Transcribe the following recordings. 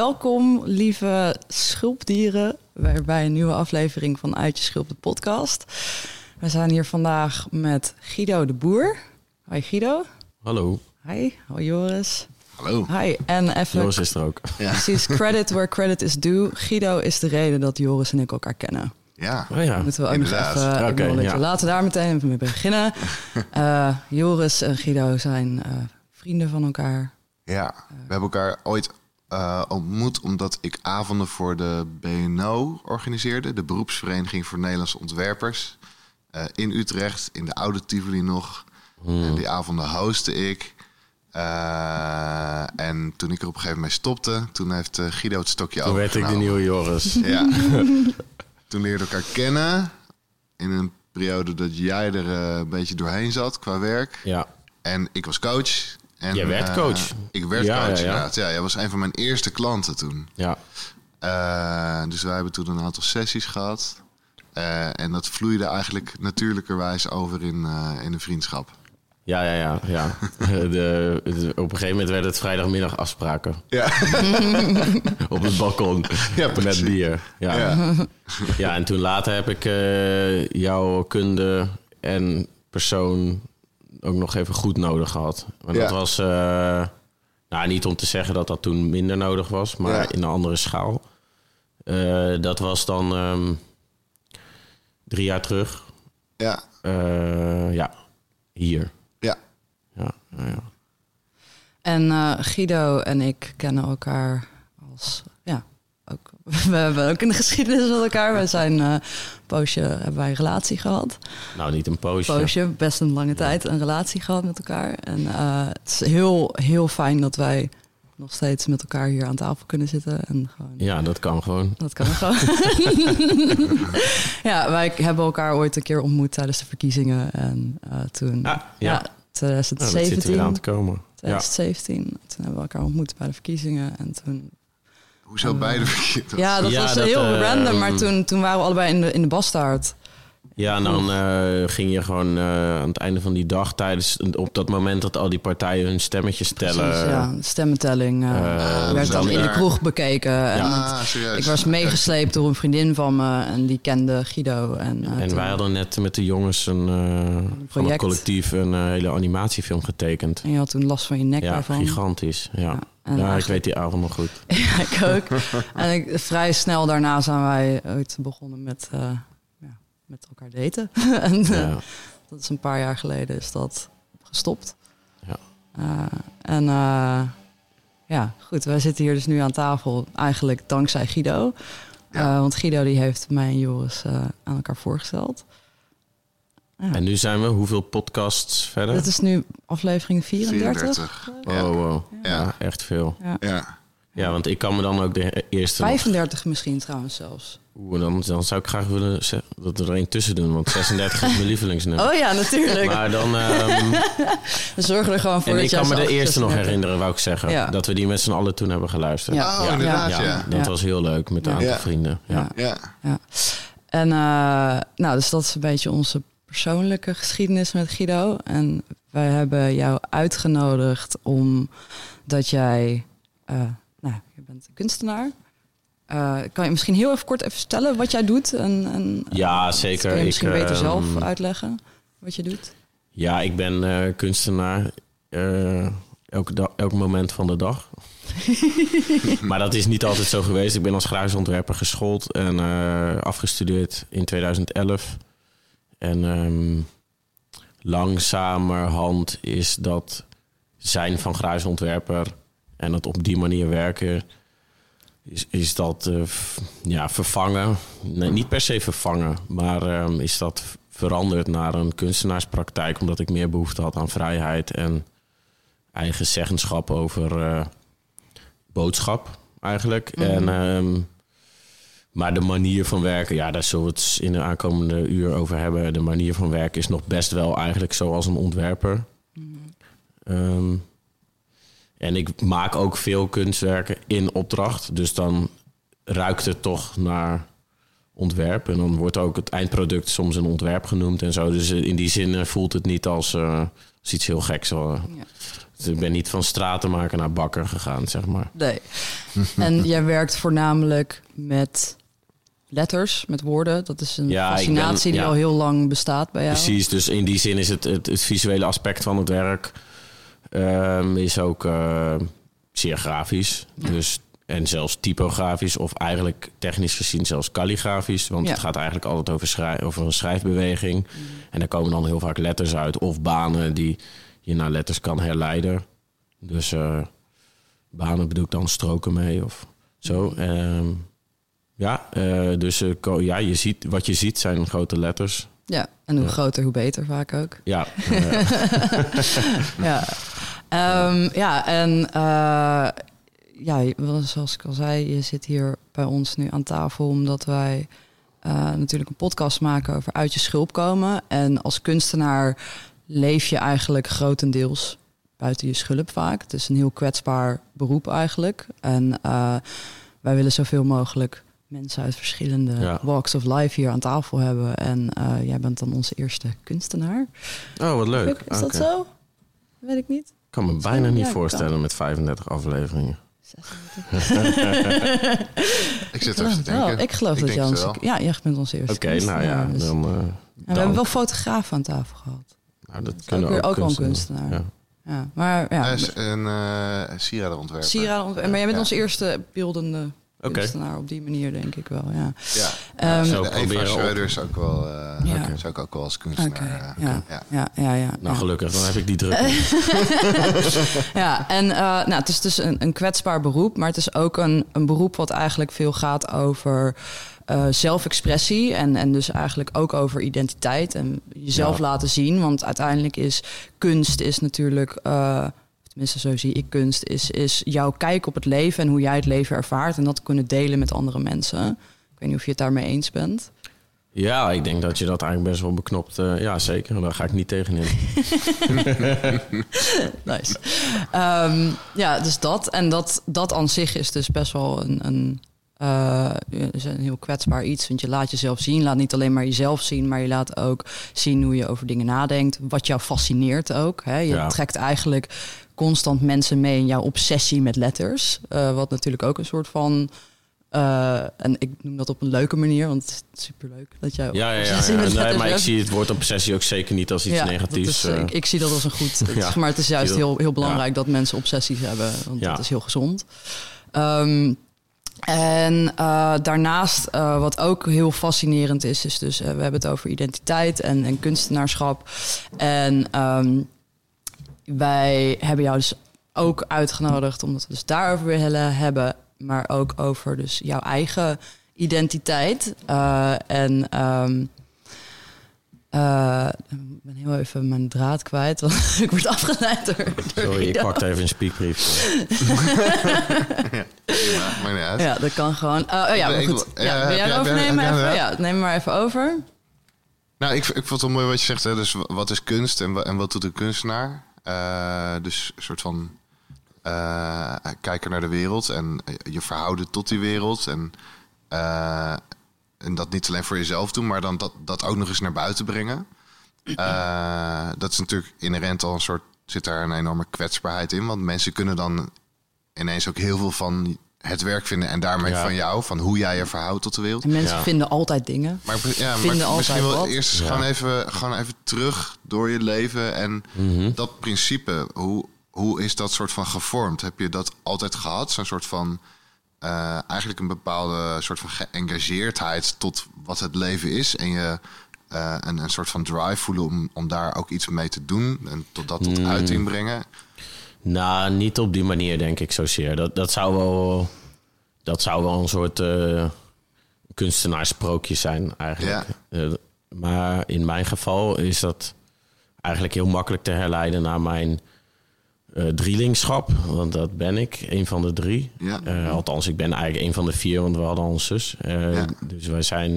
Welkom, lieve schulpdieren, bij- bij een nieuwe aflevering van Uit je Schulp, de podcast. We zijn hier vandaag met Guido de Boer. Hoi Guido. Hallo, Hi, hoi Joris. Hallo. Hi, en even Joris is er ook. Ja. precies credit where credit is due. Guido is de reden dat Joris en ik elkaar kennen. Ja. Oh ja, Moeten we ook Inderdaad. nog even ja. Laten we daar meteen even mee beginnen. Eh, Joris en Guido zijn eh, vrienden van elkaar. Ja, we hebben elkaar ooit eh, ontmoet omdat ik avonden voor de BNO organiseerde. De beroepsvereniging voor Nederlandse ontwerpers. eh, in Utrecht, in de oude Tivoli nog. En die avonden hostte ik. Eh, en toen ik er op een gegeven moment stopte, toen heeft Guido het stokje toen werd ik de nieuwe Joris. Ja. toen leerden we elkaar kennen. In een periode dat jij er een beetje doorheen zat qua werk. Ja, En ik was coach. En, Jij werd eh, coach. ik werd Ja, coach, ja, ja. inderdaad. Ja, jij was een van mijn eerste klanten toen. ja. Eh, dus wij hebben toen een aantal sessies gehad. Eh, en dat vloeide eigenlijk natuurlijkerwijs over in, in een vriendschap. Ja, ja, ja. ja. De, de- op een gegeven moment werd het vrijdagmiddag afspraken. Ja. Op het balkon. Ja, met bier. Ja. Ja. Ja. en toen later heb ik jouw kunde en persoon ook nog even goed nodig gehad. Maar dat was... eh, nou, niet om te zeggen dat dat toen minder nodig was, maar Ja. in een andere schaal. Eh, dat was dan ehm, drie jaar terug. ja. Eh, ja, hier. Ja. Ja, ja, ja. En eh, Guido en ik kennen elkaar als... We hebben ook een geschiedenis met elkaar. We zijn eh, een poosje, hebben wij een relatie gehad. Nou, niet een poosje. poosje, best een lange tijd, een relatie gehad met elkaar. En eh, het is heel, heel fijn dat wij nog steeds met elkaar hier aan tafel kunnen zitten. En gewoon, Ja, dat kan gewoon. Dat kan gewoon. ja, wij hebben elkaar ooit een keer ontmoet tijdens de verkiezingen. En eh, toen, Ah, ja. ja, Nou, dat zit er weer 2017, aan te komen. Ja. 2017, toen hebben we elkaar ontmoet bij de verkiezingen. En toen, Hoezo beide verkeerd? ja, dat Ja, was dat, heel eh, random. Maar toen, toen waren we allebei in de, in de bastaard. Ja, en dan eh, ging je gewoon eh, aan het einde van die dag tijdens... op dat moment dat al die partijen hun stemmetjes tellen... Precies, ja, de stemmentelling eh, eh, werd dan in de kroeg bekeken. En Ah, het- serieus. ik was meegesleept door een vriendin van me en die kende Guido. En, eh, En toen- wij hadden net met de jongens een, eh, van het collectief een eh, hele animatiefilm getekend. en je had toen last van je nek Ja, daarvan. gigantisch. Ja, Ja, ja, en ik weet die avond nog goed. Ja, ik ook. en ik, vrij snel daarna zijn wij ooit begonnen met, eh, ja, met elkaar daten. en eh, Ja. dat is een paar jaar geleden is dat gestopt. Ja. Eh, en eh, ja, goed, wij zitten hier dus nu aan tafel eigenlijk dankzij Guido. Ja. Eh, want Guido die heeft mij en Joris eh, aan elkaar voorgesteld. Ja. En nu zijn we hoeveel podcasts verder? Dit is nu aflevering 34. 34. Oh, Ja. wow. Ja. Ja, echt veel. Ja. Ja, want ik kan me dan ook de eerste... nog- 35 misschien trouwens zelfs. Oeh, dan, dan zou ik graag willen dat we er één tussen doen, want 36 is mijn lievelingsnummer. Oh ja, natuurlijk. Maar dan... ehm, We zorgen er gewoon voor en dat ik kan me de eerste nog 36 herinneren, wou ik zeggen. Ja. Dat we die met z'n allen toen hebben geluisterd. Ja. Oh, inderdaad, ja. Dat Ja. was heel leuk met een Ja. aantal Ja. vrienden. Ja. Ja. Ja. En eh, nou, dus dat is een beetje onze persoonlijke geschiedenis met Guido. En wij hebben jou uitgenodigd omdat jij, eh, nou, je bent een kunstenaar. Eh, kan je misschien heel even kort even vertellen wat jij doet? En, en, Ja, dat zeker. Kun je Ik, misschien beter ehm, zelf uitleggen wat je doet? Ja, ik ben eh, kunstenaar. eh, elke, dag, elk moment van de dag. maar dat is niet altijd zo geweest. Ik ben als gruisontwerper geschoold en afgestudeerd in 2011. En um, langzamerhand is dat zijn van gruisontwerper en het op die manier werken, is, is dat uh, ja, vervangen. Nee, niet per se vervangen, maar um, is dat veranderd naar een kunstenaarspraktijk, omdat ik meer behoefte had aan vrijheid en eigen zeggenschap over uh, boodschap eigenlijk. Mm -hmm. En, um, maar de manier van werken, ja, daar zullen we het in de aankomende uur over hebben. De manier van werken is nog best wel eigenlijk zoals een ontwerper. Mm -hmm. um, en ik maak ook veel kunstwerken in opdracht. Dus dan ruikt het toch naar ontwerp. En dan wordt ook het eindproduct soms een ontwerp genoemd en zo. Dus in die zin voelt het niet als, uh, als iets heel geks. Ja. Dus ik ben niet van stratenmaker naar bakker gegaan, zeg maar. Nee. en jij werkt voornamelijk met letters, met woorden. Dat is een ja, fascinatie ben, ja. die al heel lang bestaat bij jou. Precies, dus in die zin is het, het, het visuele aspect van het werk... Um, is ook uh, zeer grafisch. Dus en zelfs typografisch of eigenlijk technisch gezien zelfs kalligrafisch. Want ja. het gaat eigenlijk altijd over, over een schrijfbeweging. Mm. En daar komen dan heel vaak letters uit of banen die je naar letters kan herleiden. Dus uh, banen bedoel ik dan stroken mee of zo. Um, ja, uh, dus uh, ja, je ziet, wat je ziet zijn grote letters. Ja, en hoe groter, hoe beter vaak ook. Ja. ja. Um, ja, en ja, zoals ik al zei, je zit hier bij ons nu aan tafel omdat wij uh, natuurlijk een podcast maken over uit je schulp komen. En als kunstenaar leef je eigenlijk grotendeels buiten je schulp vaak. Het is een heel kwetsbaar beroep eigenlijk. En uh, wij willen zoveel mogelijk mensen uit verschillende ja. walks of life hier aan tafel hebben. En uh, jij bent dan onze eerste kunstenaar. Oh, wat leuk. Is okay. dat zo? Weet ik niet. Ik kan me bijna niet ja, voorstellen kan. met 35 afleveringen. ik zit even te denken. ik geloof ik dat jij ons... Ja, jij bent onze eerste Oké, okay, nou ja. Dus, dan, uh, we hebben wel fotografen aan tafel gehad. Nou, dat, dat kunnen ook, ook wel een kunstenaar. Ja. Ja, maar ja. Hij is een uh, sieradenontwerper. Sieradenontwerper. Maar jij bent onze eerste beeldende. Kunstenaar op die manier, denk ik wel. Ja. Ja. Um, zo Eva Schreuder is ook wel, uh, ja. okay. zou ik ook wel als kunstenaar. Okay. Ja. Ja. Ja. ja, ja, Nou, gelukkig, dan heb ik die druk. ja, en uh, nou, het is dus een, een kwetsbaar beroep, maar het is ook een, een beroep wat eigenlijk veel gaat over. Uh, zelfexpressie en, en dus eigenlijk ook over identiteit en jezelf ja. laten zien. Want uiteindelijk is kunst is natuurlijk uh, tenminste zo zie ik kunst, is, is jouw kijk op het leven en hoe jij het leven ervaart en dat kunnen delen met andere mensen. Ik weet niet of je het daarmee eens bent. Ja, ik denk dat je dat eigenlijk best wel beknopt. Uh, ja, zeker. Daar ga ik niet tegenin. nice. Um, ja, dus dat. En dat, dat aan zich is dus best wel een, een, uh, is een heel kwetsbaar iets. Want je laat jezelf zien. Laat niet alleen maar jezelf zien, maar je laat ook zien hoe je over dingen nadenkt. Wat jou fascineert ook. Hè. Je ja. trekt eigenlijk constant mensen mee in jouw obsessie met letters. Uh, wat natuurlijk ook een soort van. Uh, en ik noem dat op een leuke manier, want het is superleuk dat jij. Ja, ja, ja. ja. Nee, maar ik zie het woord obsessie ook zeker niet als iets ja, negatiefs. Is, uh... ik, ik, zie dat als een goed. ja. Maar het is juist heel, heel belangrijk dat mensen obsessies hebben, want dat is heel gezond. Um, en uh, daarnaast, uh, wat ook heel fascinerend is, is dus, uh, we hebben het over identiteit en, en kunstenaarschap. En um, wij hebben jou dus ook uitgenodigd omdat we dus daarover willen hebben, maar ook over dus jouw eigen identiteit. En um, uh, ik ben heel even mijn draad kwijt, want ik word afgeleid door. door Sorry, ik pakte even een speakbrief. ja, ja, dat kan gewoon. Uh, oh ja, maar goed. Ja, wil jij overnemen? Even? Ja, neem maar even over. Nou, ik, ik vond het wel mooi wat je zegt. Hè? Dus wat is kunst en, en wat doet een kunstenaar? Uh, dus een soort van uh, kijken naar de wereld en je verhouden tot die wereld. En, en dat niet alleen voor jezelf doen, maar dan dat, dat ook nog eens naar buiten brengen. dat is natuurlijk inherent al een soort, zit daar een enorme kwetsbaarheid in. Want mensen kunnen dan ineens ook heel veel van het werk vinden en daarmee ja. van jou, van hoe jij je verhoudt tot de wereld. En mensen ja. vinden altijd dingen. Maar, ja, vinden maar altijd misschien wel wat. eerst ja. gewoon, even, gewoon even terug door je leven en mm -hmm. dat principe. Hoe, hoe is dat soort van gevormd? Heb je dat altijd gehad? Zo'n soort van eh, eigenlijk een bepaalde soort van geëngageerdheid tot wat het leven is. En je uh, een, een soort van drive voelen om, om daar ook iets mee te doen. En tot dat tot uiting brengen. Nou, niet op die manier denk ik zozeer. Dat, dat, zou, wel, dat zou wel een soort uh, kunstenaarsprookje zijn eigenlijk. Uh, maar in mijn geval is dat eigenlijk heel makkelijk te herleiden naar mijn uh, drielingschap. Want dat ben ik, een van de drie. Ja. Uh, althans, ik ben eigenlijk een van de vier, want we hadden al een zus. Uh, ja. Dus wij zijn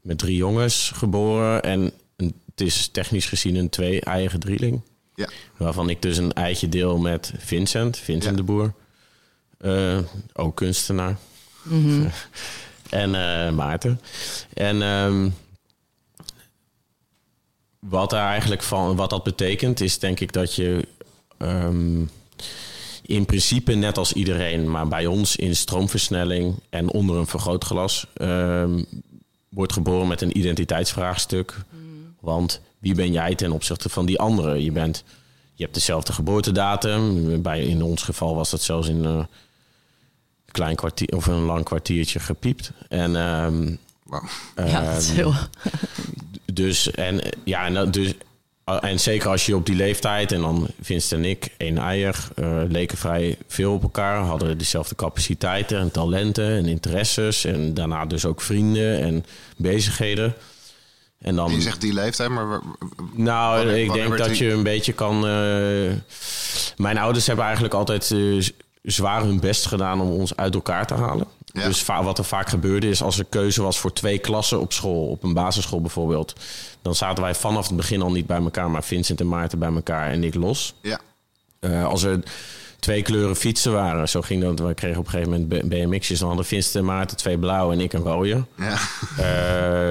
met drie jongens geboren. En het is technisch gezien een twee-eigen drieling. Ja. Waarvan ik dus een eitje deel met Vincent, Vincent ja. de Boer. ook kunstenaar. Mm -hmm. en Maarten. En... Um, wat daar eigenlijk van, wat dat betekent, is denk ik dat je um, in principe net als iedereen, maar bij ons in stroomversnelling en onder een vergrootglas, um, wordt geboren met een identiteitsvraagstuk. Mm. Want wie ben jij ten opzichte van die anderen? Je, bent, je hebt dezelfde geboortedatum. Bij, in ons geval was dat zelfs in een klein kwartier of een lang kwartiertje gepiept. En um, wow. ja, dat is heel. Dus, en, ja, en, dus, en zeker als je op die leeftijd, en dan Vincent en ik, één eier, uh, leken vrij veel op elkaar. Hadden dezelfde capaciteiten en talenten en interesses. En daarna dus ook vrienden en bezigheden. En dan, je zegt die leeftijd, maar... Nou, ik denk dat je een beetje kan... Uh, mijn ouders hebben eigenlijk altijd uh, zwaar hun best gedaan om ons uit elkaar te halen. Ja. Dus wat er vaak gebeurde is als er keuze was voor twee klassen op school, op een basisschool bijvoorbeeld, dan zaten wij vanaf het begin al niet bij elkaar, maar Vincent en Maarten bij elkaar en ik los. Ja. Uh, als er twee kleuren fietsen waren, zo ging dat. We kregen op een gegeven moment BMX'jes, dan hadden Vincent en Maarten twee blauwe en ik een rode. Ja.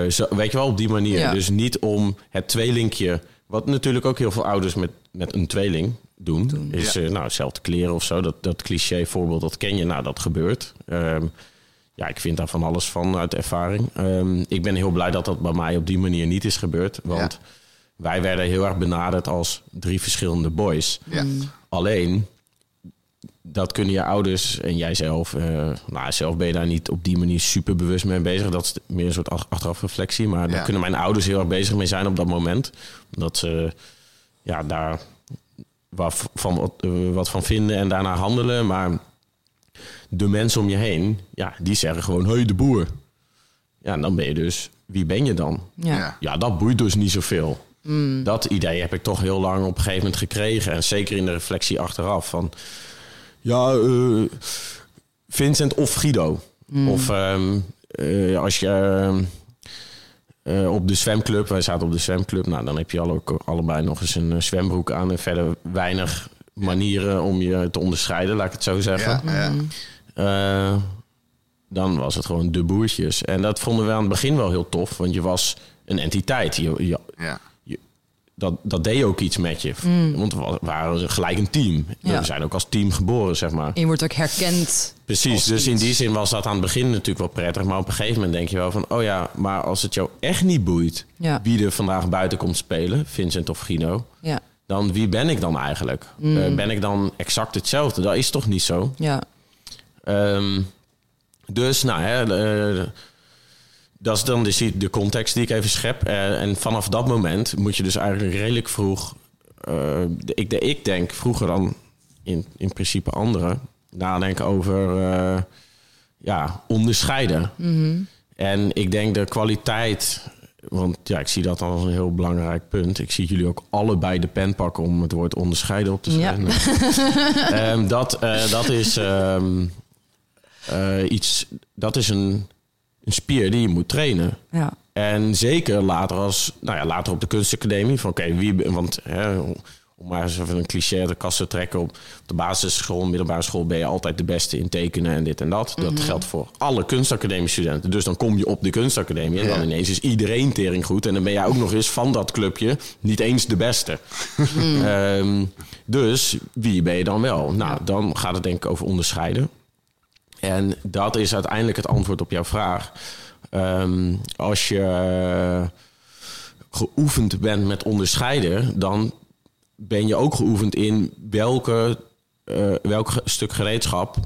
Uh, zo, weet je wel, op die manier. Ja. Dus niet om het tweelinkje, wat natuurlijk ook heel veel ouders met, met een tweeling doen, doen. is ja. uh, nou, hetzelfde kleren of zo. Dat, dat cliché voorbeeld, dat ken je. Nou, dat gebeurt. Um, ja, ik vind daar van alles van uit ervaring. Um, ik ben heel blij dat dat bij mij op die manier niet is gebeurd. Want ja. wij werden heel erg benaderd als drie verschillende boys. Ja. Mm. Alleen, dat kunnen je ouders en jij zelf... Uh, nou, zelf ben je daar niet op die manier super bewust mee bezig. Dat is meer een soort achterafreflectie. Maar daar kunnen mijn ouders heel erg bezig mee zijn op dat moment. Dat ze ja, daar wat van, wat, uh, wat van vinden en daarna handelen. Maar de mensen om je heen, ja, die zeggen gewoon, hey, de boer. Ja, en dan ben je dus, wie ben je dan? Ja, ja dat boeit dus niet zoveel. Mm. Dat idee heb ik toch heel lang op een gegeven moment gekregen. En zeker in de reflectie achteraf van, ja, uh, Vincent of Guido. Mm. Of um, uh, als je... Uh, op de zwemclub, wij zaten op de zwemclub. Nou, dan heb je alle, allebei nog eens een zwembroek aan en verder weinig manieren om je te onderscheiden, laat ik het zo zeggen. Ja, ja. Uh, dan was het gewoon de boertjes. En dat vonden we aan het begin wel heel tof, want je was een entiteit. Je, je, ja. je, dat, dat deed ook iets met je. Mm. Want we waren gelijk een team. Ja. We zijn ook als team geboren, zeg maar. En je wordt ook herkend. Precies, dus in die zin was dat aan het begin natuurlijk wel prettig. Maar op een gegeven moment denk je wel van... oh ja, maar als het jou echt niet boeit... Ja. wie er vandaag buiten komt spelen, Vincent of Gino... Ja. dan wie ben ik dan eigenlijk? Mm. Uh, ben ik dan exact hetzelfde? Dat is toch niet zo? Ja. Um, dus, nou, hè, uh, dat is dan de, de context die ik even schep. Uh, en vanaf dat moment moet je dus eigenlijk redelijk vroeg... Ik, de, ik denk vroeger dan in, in principe anderen... nadenken over ja, onderscheiden. Mm -hmm. En ik denk de kwaliteit... Want ja, ik zie dat als een heel belangrijk punt. Ik zie jullie ook allebei de pen pakken om het woord onderscheiden op te schrijven. Ja. um, dat, uh, dat is um, uh, iets. Dat is een, een spier die je moet trainen. Ja. En zeker later als, nou ja, later op de kunstacademie. Van oké, okay, wie, want hè, om maar eens even een cliché de kast te trekken. Op de basisschool, middelbare school ben je altijd de beste in tekenen en dit en dat. Dat mm -hmm. geldt voor alle kunstacademie-studenten. Dus dan kom je op de kunstacademie en dan ineens is iedereen tering goed. En dan ben jij ook nog eens van dat clubje niet eens de beste. Mm. um, dus wie ben je dan wel? Nou, dan gaat het denk ik over onderscheiden. En dat is uiteindelijk het antwoord op jouw vraag. Um, als je uh, geoefend bent met onderscheiden, dan ben je ook geoefend in welke, eh, welk stuk gereedschap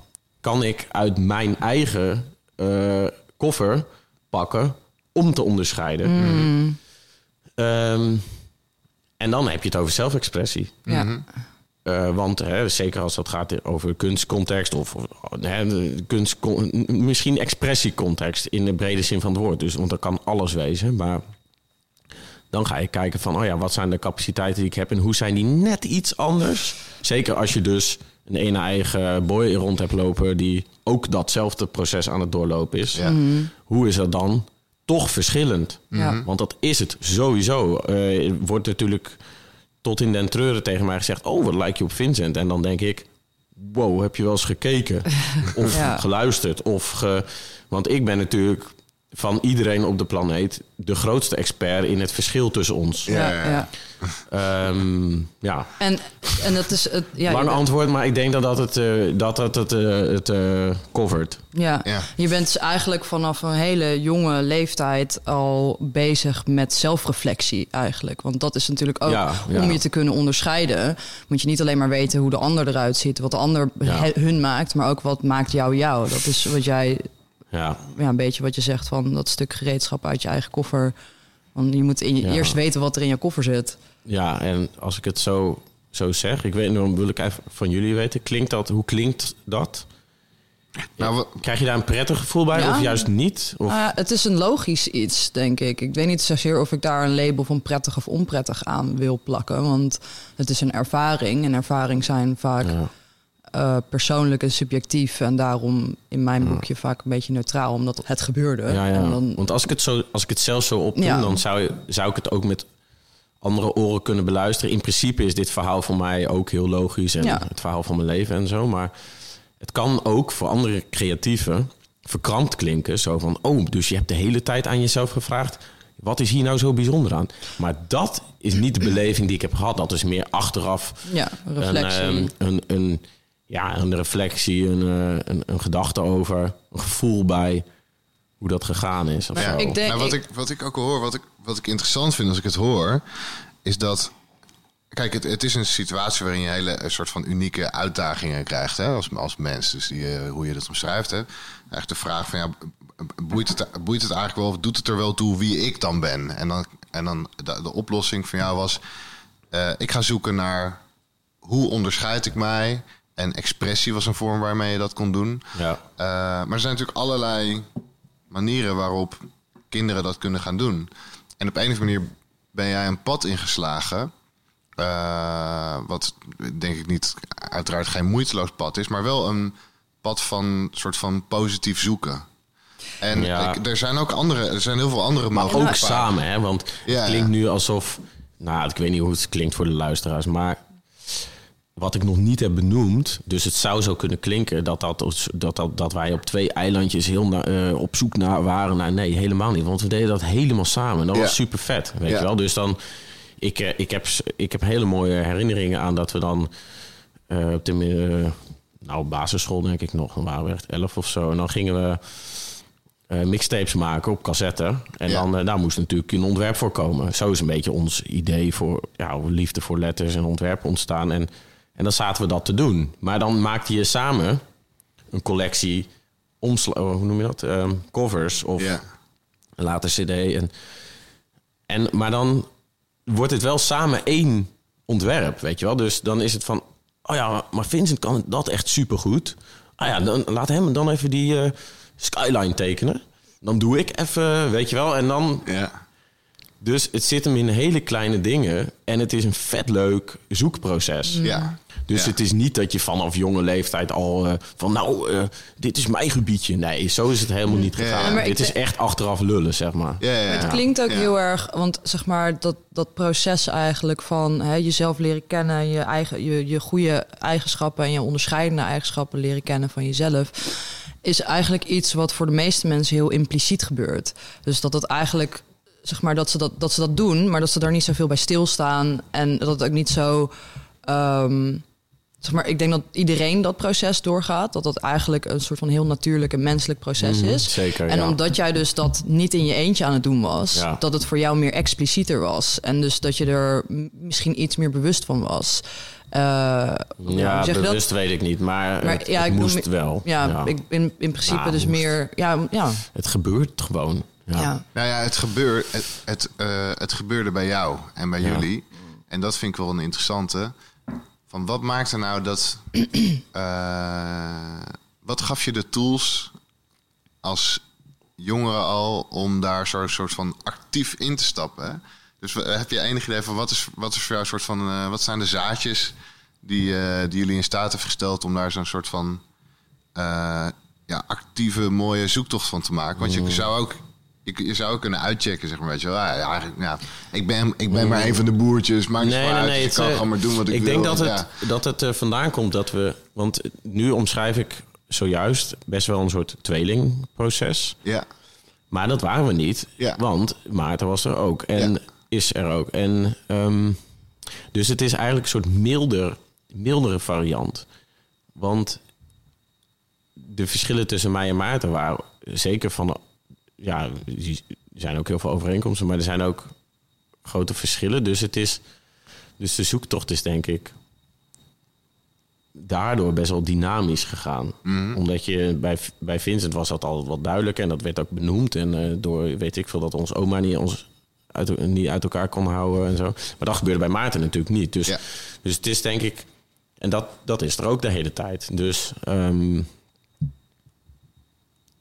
kan ik uit mijn eigen eh, koffer pakken om te onderscheiden. Ehm, en dan heb je het over zelfexpressie. Ja. Eh, want hè, zeker als dat gaat over kunstcontext of, of hè, kunst, misschien expressiecontext in de brede zin van het woord. Dus, want dat kan alles wezen. Maar dan ga je kijken van, oh ja, wat zijn de capaciteiten die ik heb en hoe zijn die net iets anders? Zeker als je dus een ene eigen boy rond hebt lopen die ook datzelfde proces aan het doorlopen is. Ja. Hoe is dat dan? Toch verschillend. Ja. Want dat is het sowieso. Eh, er wordt natuurlijk tot in den treuren tegen mij gezegd... oh, wat lijk je op Vincent? En dan denk ik... wow, heb je wel eens gekeken? Of Ja. geluisterd? Of ge... Want ik ben natuurlijk van iedereen op de planeet... de grootste expert in het verschil tussen ons. Ja. Ja, ja. Ehm, ja. En, en dat is het. Ja, Lang antwoord, maar ik denk dat dat het, eh, dat dat het, eh, het eh, covert. ja. Ja. je bent dus eigenlijk vanaf een hele jonge leeftijd al bezig met zelfreflectie eigenlijk. Want dat is natuurlijk ook Ja, ja. om je te kunnen onderscheiden. Moet je niet alleen maar weten hoe de ander eruit ziet, wat de ander hun maakt, maar ook wat maakt jou jou. Dat is wat jij Ja, ja, een beetje wat je zegt van dat stuk gereedschap uit je eigen koffer. Want je moet in je Ja. eerst weten wat er in je koffer zit. ja, en als ik het zo, zo zeg... ik weet, dan wil ik even van jullie weten... Klinkt dat, hoe klinkt dat? Nou, we- Krijg je daar een prettig gevoel bij Ja. of juist niet? Of, Ah, het is een logisch iets, denk ik. Ik weet niet zozeer of ik daar een label van prettig of onprettig aan wil plakken. Want het is een ervaring. En ervaring zijn vaak ja. Eh, persoonlijk en subjectief. En daarom in mijn boekje vaak een beetje neutraal, omdat het gebeurde. Ja, ja. En dan, Want als ik het, zo, als ik het zelf zo opdoe, Ja. dan zou, je- zou ik het ook met andere oren kunnen beluisteren. In principe is dit verhaal voor mij ook heel logisch en het verhaal van mijn leven en zo. Maar het kan ook voor andere creatieven verkrampt klinken. Zo van, oh, dus je hebt de hele tijd aan jezelf gevraagd... wat is hier nou zo bijzonder aan? Maar dat is niet de beleving die ik heb gehad. Dat is meer achteraf ja, reflectie. een, ehm, een, een, ja, een reflectie, een, eh, een, een gedachte over, een gevoel bij hoe dat gegaan is. Of Ja, zo. ik denk- nou, wat, ik- wat ik ook hoor, wat ik, wat ik interessant vind als ik het hoor, is dat. Kijk, het, het is een situatie waarin je hele een soort van unieke uitdagingen krijgt hè, als, als mens. Dus die, eh, hoe je dat omschrijft. Hè. Eigenlijk de vraag van ja, boeit het, boeit het eigenlijk wel of doet het er wel toe wie ik dan ben? En dan, en dan de, de oplossing van jou was: eh, ik ga zoeken naar hoe onderscheid ik mij. En expressie was een vorm waarmee je dat kon doen. Ja. Eh, maar er zijn natuurlijk allerlei manieren waarop kinderen dat kunnen gaan doen. En op een of andere manier ben jij een pad ingeslagen. eh, wat denk ik niet, uiteraard geen moeiteloos pad is, maar wel een pad van soort van positief zoeken. En Ja. ik- er zijn ook andere, er zijn heel veel andere Maar ook samen, hè? Want Ja, het klinkt nu alsof... Nou, ik weet niet hoe het klinkt voor de luisteraars, maar... Wat ik nog niet heb benoemd, dus het zou zo kunnen klinken dat, dat, dat, dat, dat wij op twee eilandjes heel na- eh, op zoek naar waren. naar nee, helemaal niet. Want we deden dat helemaal samen. Dat Ja. was super vet, weet Ja. je wel. Dus dan, ik, eh, ik, heb, ik heb hele mooie herinneringen aan dat we dan eh, op de nou, basisschool denk ik nog, dan waren we echt elf of zo. En dan gingen we mixtapes maken op cassette. En Ja. dan eh, daar moest natuurlijk een ontwerp voor komen. Zo is een beetje ons idee voor ja, liefde voor letters en ontwerp ontstaan. En, en dan zaten we dat te doen. Maar dan maakte je samen een collectie oh, hoe noem je dat? Ehm, covers of Ja. een later cd. En, en, maar dan wordt het wel samen één ontwerp, weet je wel. Dus dan is het van, oh ja, maar Vincent kan dat echt supergoed. Ah ja, dan laat hem dan even die eh, skyline tekenen. Dan doe ik even, weet je wel. En dan, Ja. Dus het zit hem in hele kleine dingen. En het is een vet leuk zoekproces. Ja. Dus Ja. het is niet dat je vanaf jonge leeftijd al eh, van nou, eh, dit is mijn gebiedje. Nee, zo is het helemaal niet gegaan. ja. Dit is echt achteraf lullen, zeg maar. Ja, ja, ja. Het klinkt ook Ja. heel erg, want zeg maar dat, dat proces eigenlijk van hè, jezelf leren kennen, je, eigen, je, je goede eigenschappen en je onderscheidende eigenschappen leren kennen van jezelf, is eigenlijk iets wat voor de meeste mensen heel impliciet gebeurt. Dus dat het eigenlijk, zeg maar, dat ze dat, dat ze dat doen, maar dat ze daar niet zoveel bij stilstaan en dat het ook niet zo. ehm, zeg maar, ik denk dat iedereen dat proces doorgaat. Dat dat eigenlijk een soort van heel natuurlijk en menselijk proces Mhm, is. Zeker, En ja. omdat jij dus dat niet in je eentje aan het doen was, Ja. dat het voor jou meer explicieter was. En dus dat je er misschien iets meer bewust van was. Eh, Ja, zeg je dat? bewust weet ik niet, maar, Maar het, ja, het ik moest wel. Ja, Ik, in, in principe Nou, dus moest. meer. Ja, ja, Het gebeurt gewoon. Ja. ja. Nou ja, het, gebeur, het, het, eh, het gebeurde bij jou en bij Ja. jullie. En dat vind ik wel een interessante. Van wat maakte nou dat... eh, wat gaf je de tools als jongere al om daar zo'n soort van actief in te stappen? hè? Dus heb je enig idee van wat is, wat is voor jou een soort van... eh, wat zijn de zaadjes die, eh, die jullie in staat heeft gesteld om daar zo'n soort van... eh, ja, actieve, mooie zoektocht van te maken. Want je zou ook, je, je zou kunnen uitchecken, zeg maar. Weet je wel. Ja, eigenlijk, ja, ik ben, ik ben maar een van de boertjes, maakt niet Nee, nee, nee, uit. ik kan eh, gewoon maar doen wat ik, ik wil. denk dat Ja. het, dat het er vandaan komt dat we... Want nu omschrijf ik zojuist best wel een soort tweelingproces. Ja, Maar dat waren we niet, Ja. want Maarten was er ook en Ja. is er ook. En, ehm, dus het is eigenlijk een soort milder, mildere variant. Want de verschillen tussen mij en Maarten waren zeker van... Ja, er zijn ook heel veel overeenkomsten, maar er zijn ook grote verschillen. Dus, het is, dus de zoektocht is denk ik daardoor best wel dynamisch gegaan. Omdat je bij, bij Vincent was dat altijd wat duidelijker en dat werd ook benoemd. En eh, door weet ik veel dat ons oma niet, ons uit, niet uit elkaar kon houden en zo. Maar dat gebeurde bij Maarten natuurlijk niet. Dus, Ja. dus het is denk ik. En dat, dat is er ook de hele tijd. Dus ehm,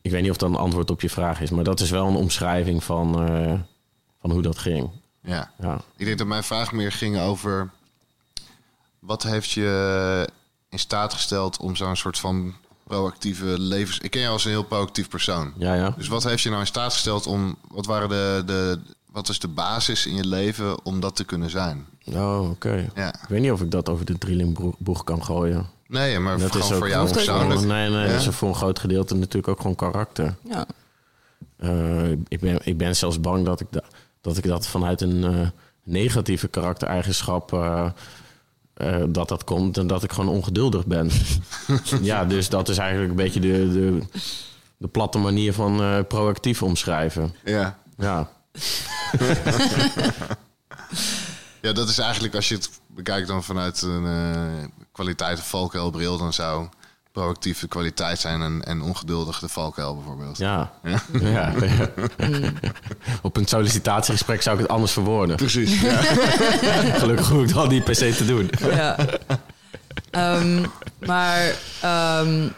ik weet niet of dat een antwoord op je vraag is, maar dat is wel een omschrijving van, eh, van hoe dat ging. ja. Ja. Ik denk dat mijn vraag meer ging over... Wat heeft je in staat gesteld om zo'n soort van proactieve levens... Ik ken jou als een heel proactief persoon. Ja, ja. Dus wat heeft je nou in staat gesteld om... Wat, waren de, de, wat is de basis in je leven om dat te kunnen zijn? Oh, oké. Ja. Ik weet niet of ik dat over de drielingboeg kan gooien. Nee, maar Dat is ook voor jou persoonlijk. Nee, nee, Ja? dat is voor een groot gedeelte natuurlijk ook gewoon karakter. ja. Eh, ik, ben, ik ben zelfs bang dat ik, da- dat, ik dat vanuit een eh, negatieve karaktereigenschap... eh, eh, dat dat komt en dat ik gewoon ongeduldig ben. ja, dus dat is eigenlijk een beetje de, de, de platte manier van eh, proactief omschrijven. Ja. Ja, ja, dat is eigenlijk als je het bekijkt dan vanuit een eh, kwaliteit of valkuilbril... dan zou proactief de kwaliteit zijn en, en ongeduldig de valkuil bijvoorbeeld. ja. ja. ja. Op een sollicitatiegesprek zou ik het anders verwoorden. Precies. Ja. Gelukkig hoef ik dat niet per se te doen. ja. Ehm, maar ehm,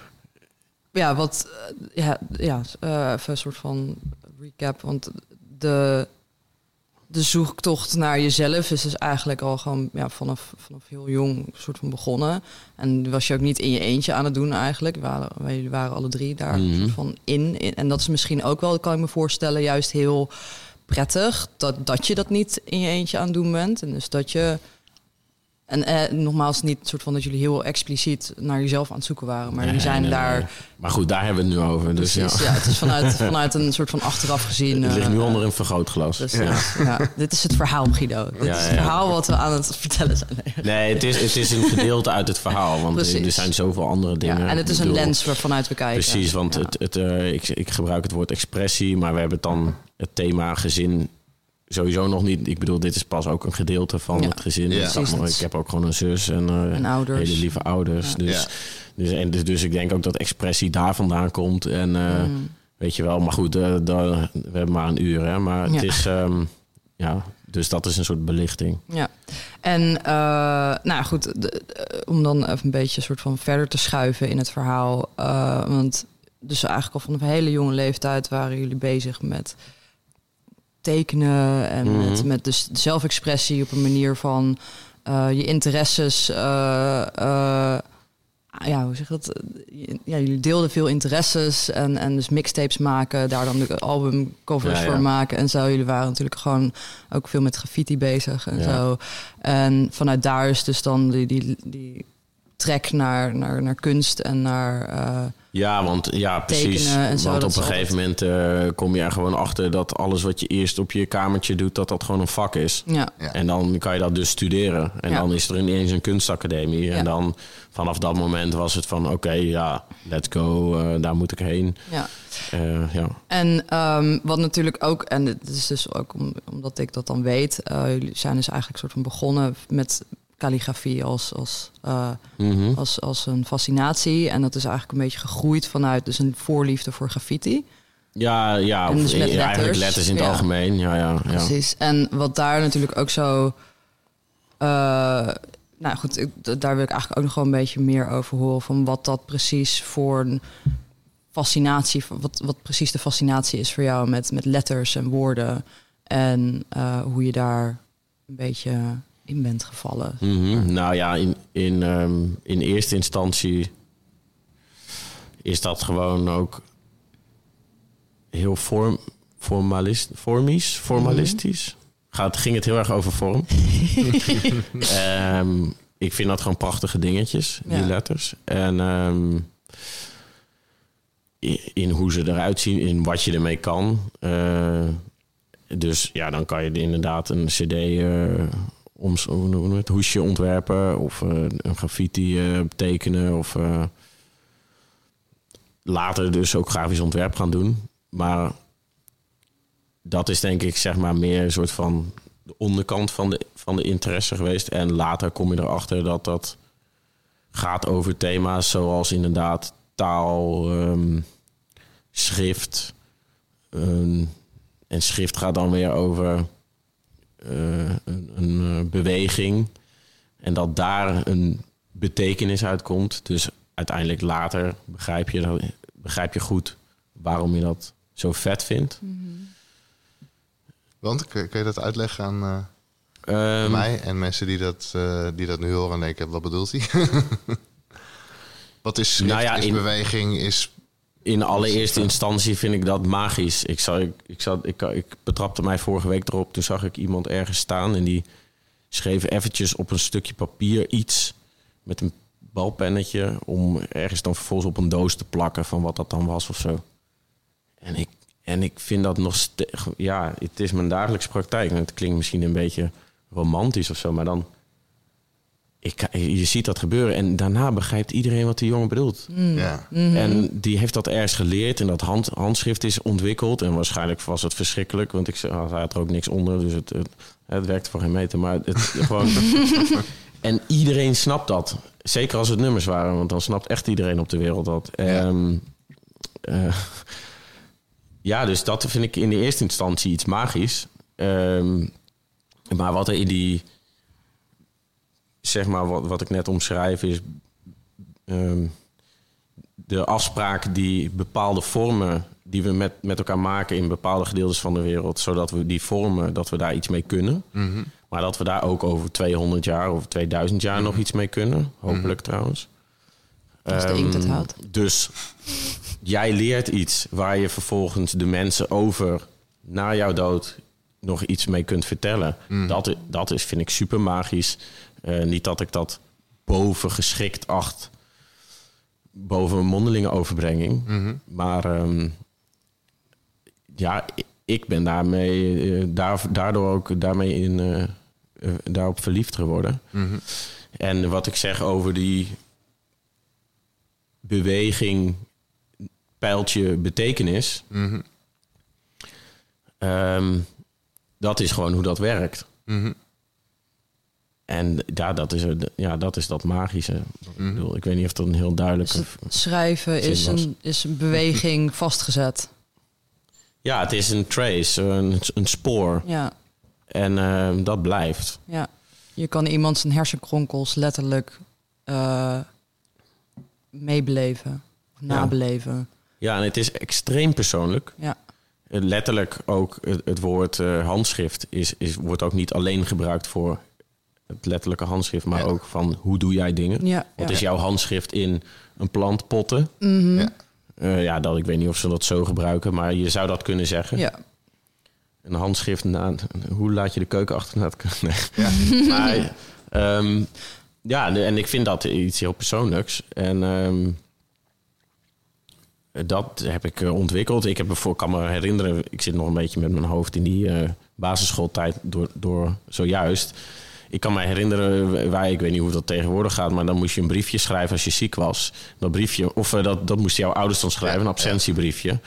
ja, wat eh, ja, ja eh, even een soort van recap. Want de, de zoektocht naar jezelf is dus eigenlijk al gewoon ja, vanaf, vanaf heel jong soort van begonnen. En was je ook niet in je eentje aan het doen eigenlijk. We waren, wij waren alle drie daar Mhm. van in, in. En dat is misschien ook wel, kan ik me voorstellen, juist heel prettig. Dat, dat je dat niet in je eentje aan het doen bent. En dus dat je en eh, nogmaals, niet soort van dat jullie heel expliciet naar jezelf aan het zoeken waren. Maar jullie zijn nee, daar. nee. Maar goed, daar hebben we het nu over. Dus Precies, ja. ja. het is vanuit, vanuit een soort van achteraf gezien. Het ligt nu eh, onder een vergrootglas. dus, ja. ja. dit is het verhaal, Guido. Dit Ja, is het verhaal wat we aan het vertellen zijn. Nee. Het is, het is een gedeelte uit het verhaal. Want Precies. er zijn zoveel andere dingen. Ja, en het is een lens waarvanuit we kijken. Precies, want het, het, eh, ik, ik gebruik het woord expressie, maar we hebben het dan het thema gezin sowieso nog niet. Ik bedoel, dit is pas ook een gedeelte van Ja. het gezin. Ja. Ik, maar heb ook gewoon een zus en, En ouders. hele lieve ouders. Ja. Dus, dus, en, dus, dus ik denk ook dat expressie daar vandaan komt. En eh, Mm. weet je wel, maar goed, daar- we hebben maar een uur, hè. Maar het is, ehm, ja, dus dat is een soort belichting. Ja, en nou goed, de- de- om dan even een beetje soort van verder te schuiven in het verhaal. want dus eigenlijk al van een hele jonge leeftijd waren jullie bezig met tekenen en Mhm. met, met dus zelfexpressie op een manier van eh, je interesses. eh, eh, ja, hoe zeg je dat? Ja, jullie deelden veel interesses en, en dus mixtapes maken, daar dan de albumcovers Ja, ja. voor maken en zo. Jullie waren natuurlijk gewoon ook veel met graffiti bezig en Ja. zo. En vanuit daar is dus dan die, die, die trek naar, naar, naar kunst en naar, Ja, want ja, precies. Tekenen en zo, want op een gegeven moment eh, kom je er gewoon achter dat alles wat je eerst op je kamertje doet, dat dat gewoon een vak is. Ja. Ja. En dan kan je dat dus studeren. En Ja. dan is er ineens een kunstacademie. Ja. En dan vanaf dat moment was het van oké, ja, let's go, eh, daar moet ik heen. ja. Eh, ja. En ehm, wat natuurlijk ook, en het is dus ook om, omdat ik dat dan weet, eh, jullie zijn dus eigenlijk soort van begonnen met calligrafie als, als, eh, Mhm. als, als een fascinatie. En dat is eigenlijk een beetje gegroeid vanuit dus een voorliefde voor graffiti. ja, ja En dus met eigenlijk letters. letters in het Ja. algemeen. Ja, ja, ja. Precies. En wat daar natuurlijk ook zo. eh, nou goed, ik, daar wil ik eigenlijk ook nog wel een beetje meer over horen. Van wat dat precies voor een fascinatie. Wat, wat precies de fascinatie is voor jou met, met letters en woorden. En eh, hoe je daar een beetje in bent gevallen. Mhm. Nou ja, in, in, ehm, in eerste instantie is dat gewoon ook heel vorm, formalist, formisch, formalistisch. Gaat, ging het heel erg over vorm. Ehm, ik vind dat gewoon prachtige dingetjes, die Ja. letters. En ehm, in, in hoe ze eruit zien, in wat je ermee kan. Eh, dus ja, dan kan je inderdaad een cd eh om, het, hoesje ontwerpen of eh, een graffiti eh, tekenen of eh, later dus ook grafisch ontwerp gaan doen. Maar dat is denk ik zeg maar meer een soort van de onderkant van de, van de interesse geweest. En later kom je erachter dat dat gaat over thema's zoals inderdaad taal, ehm, schrift. ehm, en schrift gaat dan weer over een, een eh, beweging. En dat daar een betekenis uitkomt. Dus uiteindelijk later begrijp je, begrijp je goed waarom je dat zo vet vindt. Want, kun, je dat uitleggen aan eh, Ehm, mij en mensen die dat, eh, die dat nu horen en denken, wat bedoelt hij? wat is schrift, Nou ja, is in- beweging, is... In allereerste instantie vind ik dat magisch. Ik, zag, ik, ik, zat, ik, ik betrapte mij vorige week erop. Toen zag ik iemand ergens staan en die schreef eventjes op een stukje papier iets met een balpennetje om ergens dan vervolgens op een doos te plakken van wat dat dan was of zo. En ik, en ik vind dat nog steeds, ja, het is mijn dagelijkse praktijk. En het klinkt misschien een beetje romantisch of zo, maar dan, ik, je ziet dat gebeuren en daarna begrijpt iedereen wat die jongen bedoelt. Ja. En die heeft dat ergens geleerd en dat hand, handschrift is ontwikkeld. En waarschijnlijk was het verschrikkelijk, want ik zei, hij had er ook niks onder. Dus het, het, het werkte voor geen meter. Maar het gewoon. en iedereen snapt dat. Zeker als het nummers waren, want dan snapt echt iedereen op de wereld dat. Ehm, eh, ja, dus dat vind ik in de eerste instantie iets magisch. Ehm, maar wat er in die. Zeg maar, wat, wat ik net omschrijf is. ehm, de afspraak die bepaalde vormen die we met, met elkaar maken in bepaalde gedeeltes van de wereld, zodat we die vormen, dat we daar iets mee kunnen. Maar dat we daar ook over 200 jaar of 2000 jaar nog iets mee kunnen. Hopelijk trouwens. Als de inkt het Ehm. Dus jij leert iets waar je vervolgens de mensen over na jouw dood nog iets mee kunt vertellen. Dat, dat is, vind ik super magisch. Eh, niet dat ik dat boven geschikt acht boven een mondelinge overbrenging. Maar ehm, ja, ik ben daarmee, eh, daar, daardoor ook daarmee in, eh, daarop verliefd geworden. En wat ik zeg over die beweging, pijltje betekenis, Mhm. ehm, dat is gewoon hoe dat werkt. Mhm. En ja, dat is, ja, dat is dat magische. Ik, bedoel, ik weet niet of dat een heel duidelijke... Dus schrijven is was. een, is een beweging vastgezet. Ja, het is een trace, een, een spoor. Ja, En ehm, dat blijft. ja. Je kan iemand zijn hersenkronkels letterlijk eh, meebeleven. Of nabeleven. Ja, en het is extreem persoonlijk. Ja. Letterlijk ook het, het woord eh, handschrift is, is, wordt ook niet alleen gebruikt voor het letterlijke handschrift, maar Ja. ook van hoe doe jij dingen? Ja, Wat ja. is jouw handschrift in een plantpotten? Mhm. Ja. Eh, ja, dat, ik weet niet of ze dat zo gebruiken, maar je zou dat kunnen zeggen. Ja. Een handschrift, na, hoe laat je de keuken achterna? het- Nee. Ja. Maar, ehm, ja, de- en ik vind dat iets heel persoonlijks. En ehm, dat heb ik eh, ontwikkeld. Ik heb ervoor, kan me herinneren, ik zit nog een beetje met mijn hoofd in die eh, basisschooltijd door, door zojuist. Ik kan me herinneren, wij, ik weet niet hoe dat tegenwoordig gaat, maar dan moest je een briefje schrijven als je ziek was. Dat briefje, of eh, dat, dat moest jouw ouders dan schrijven, een absentiebriefje.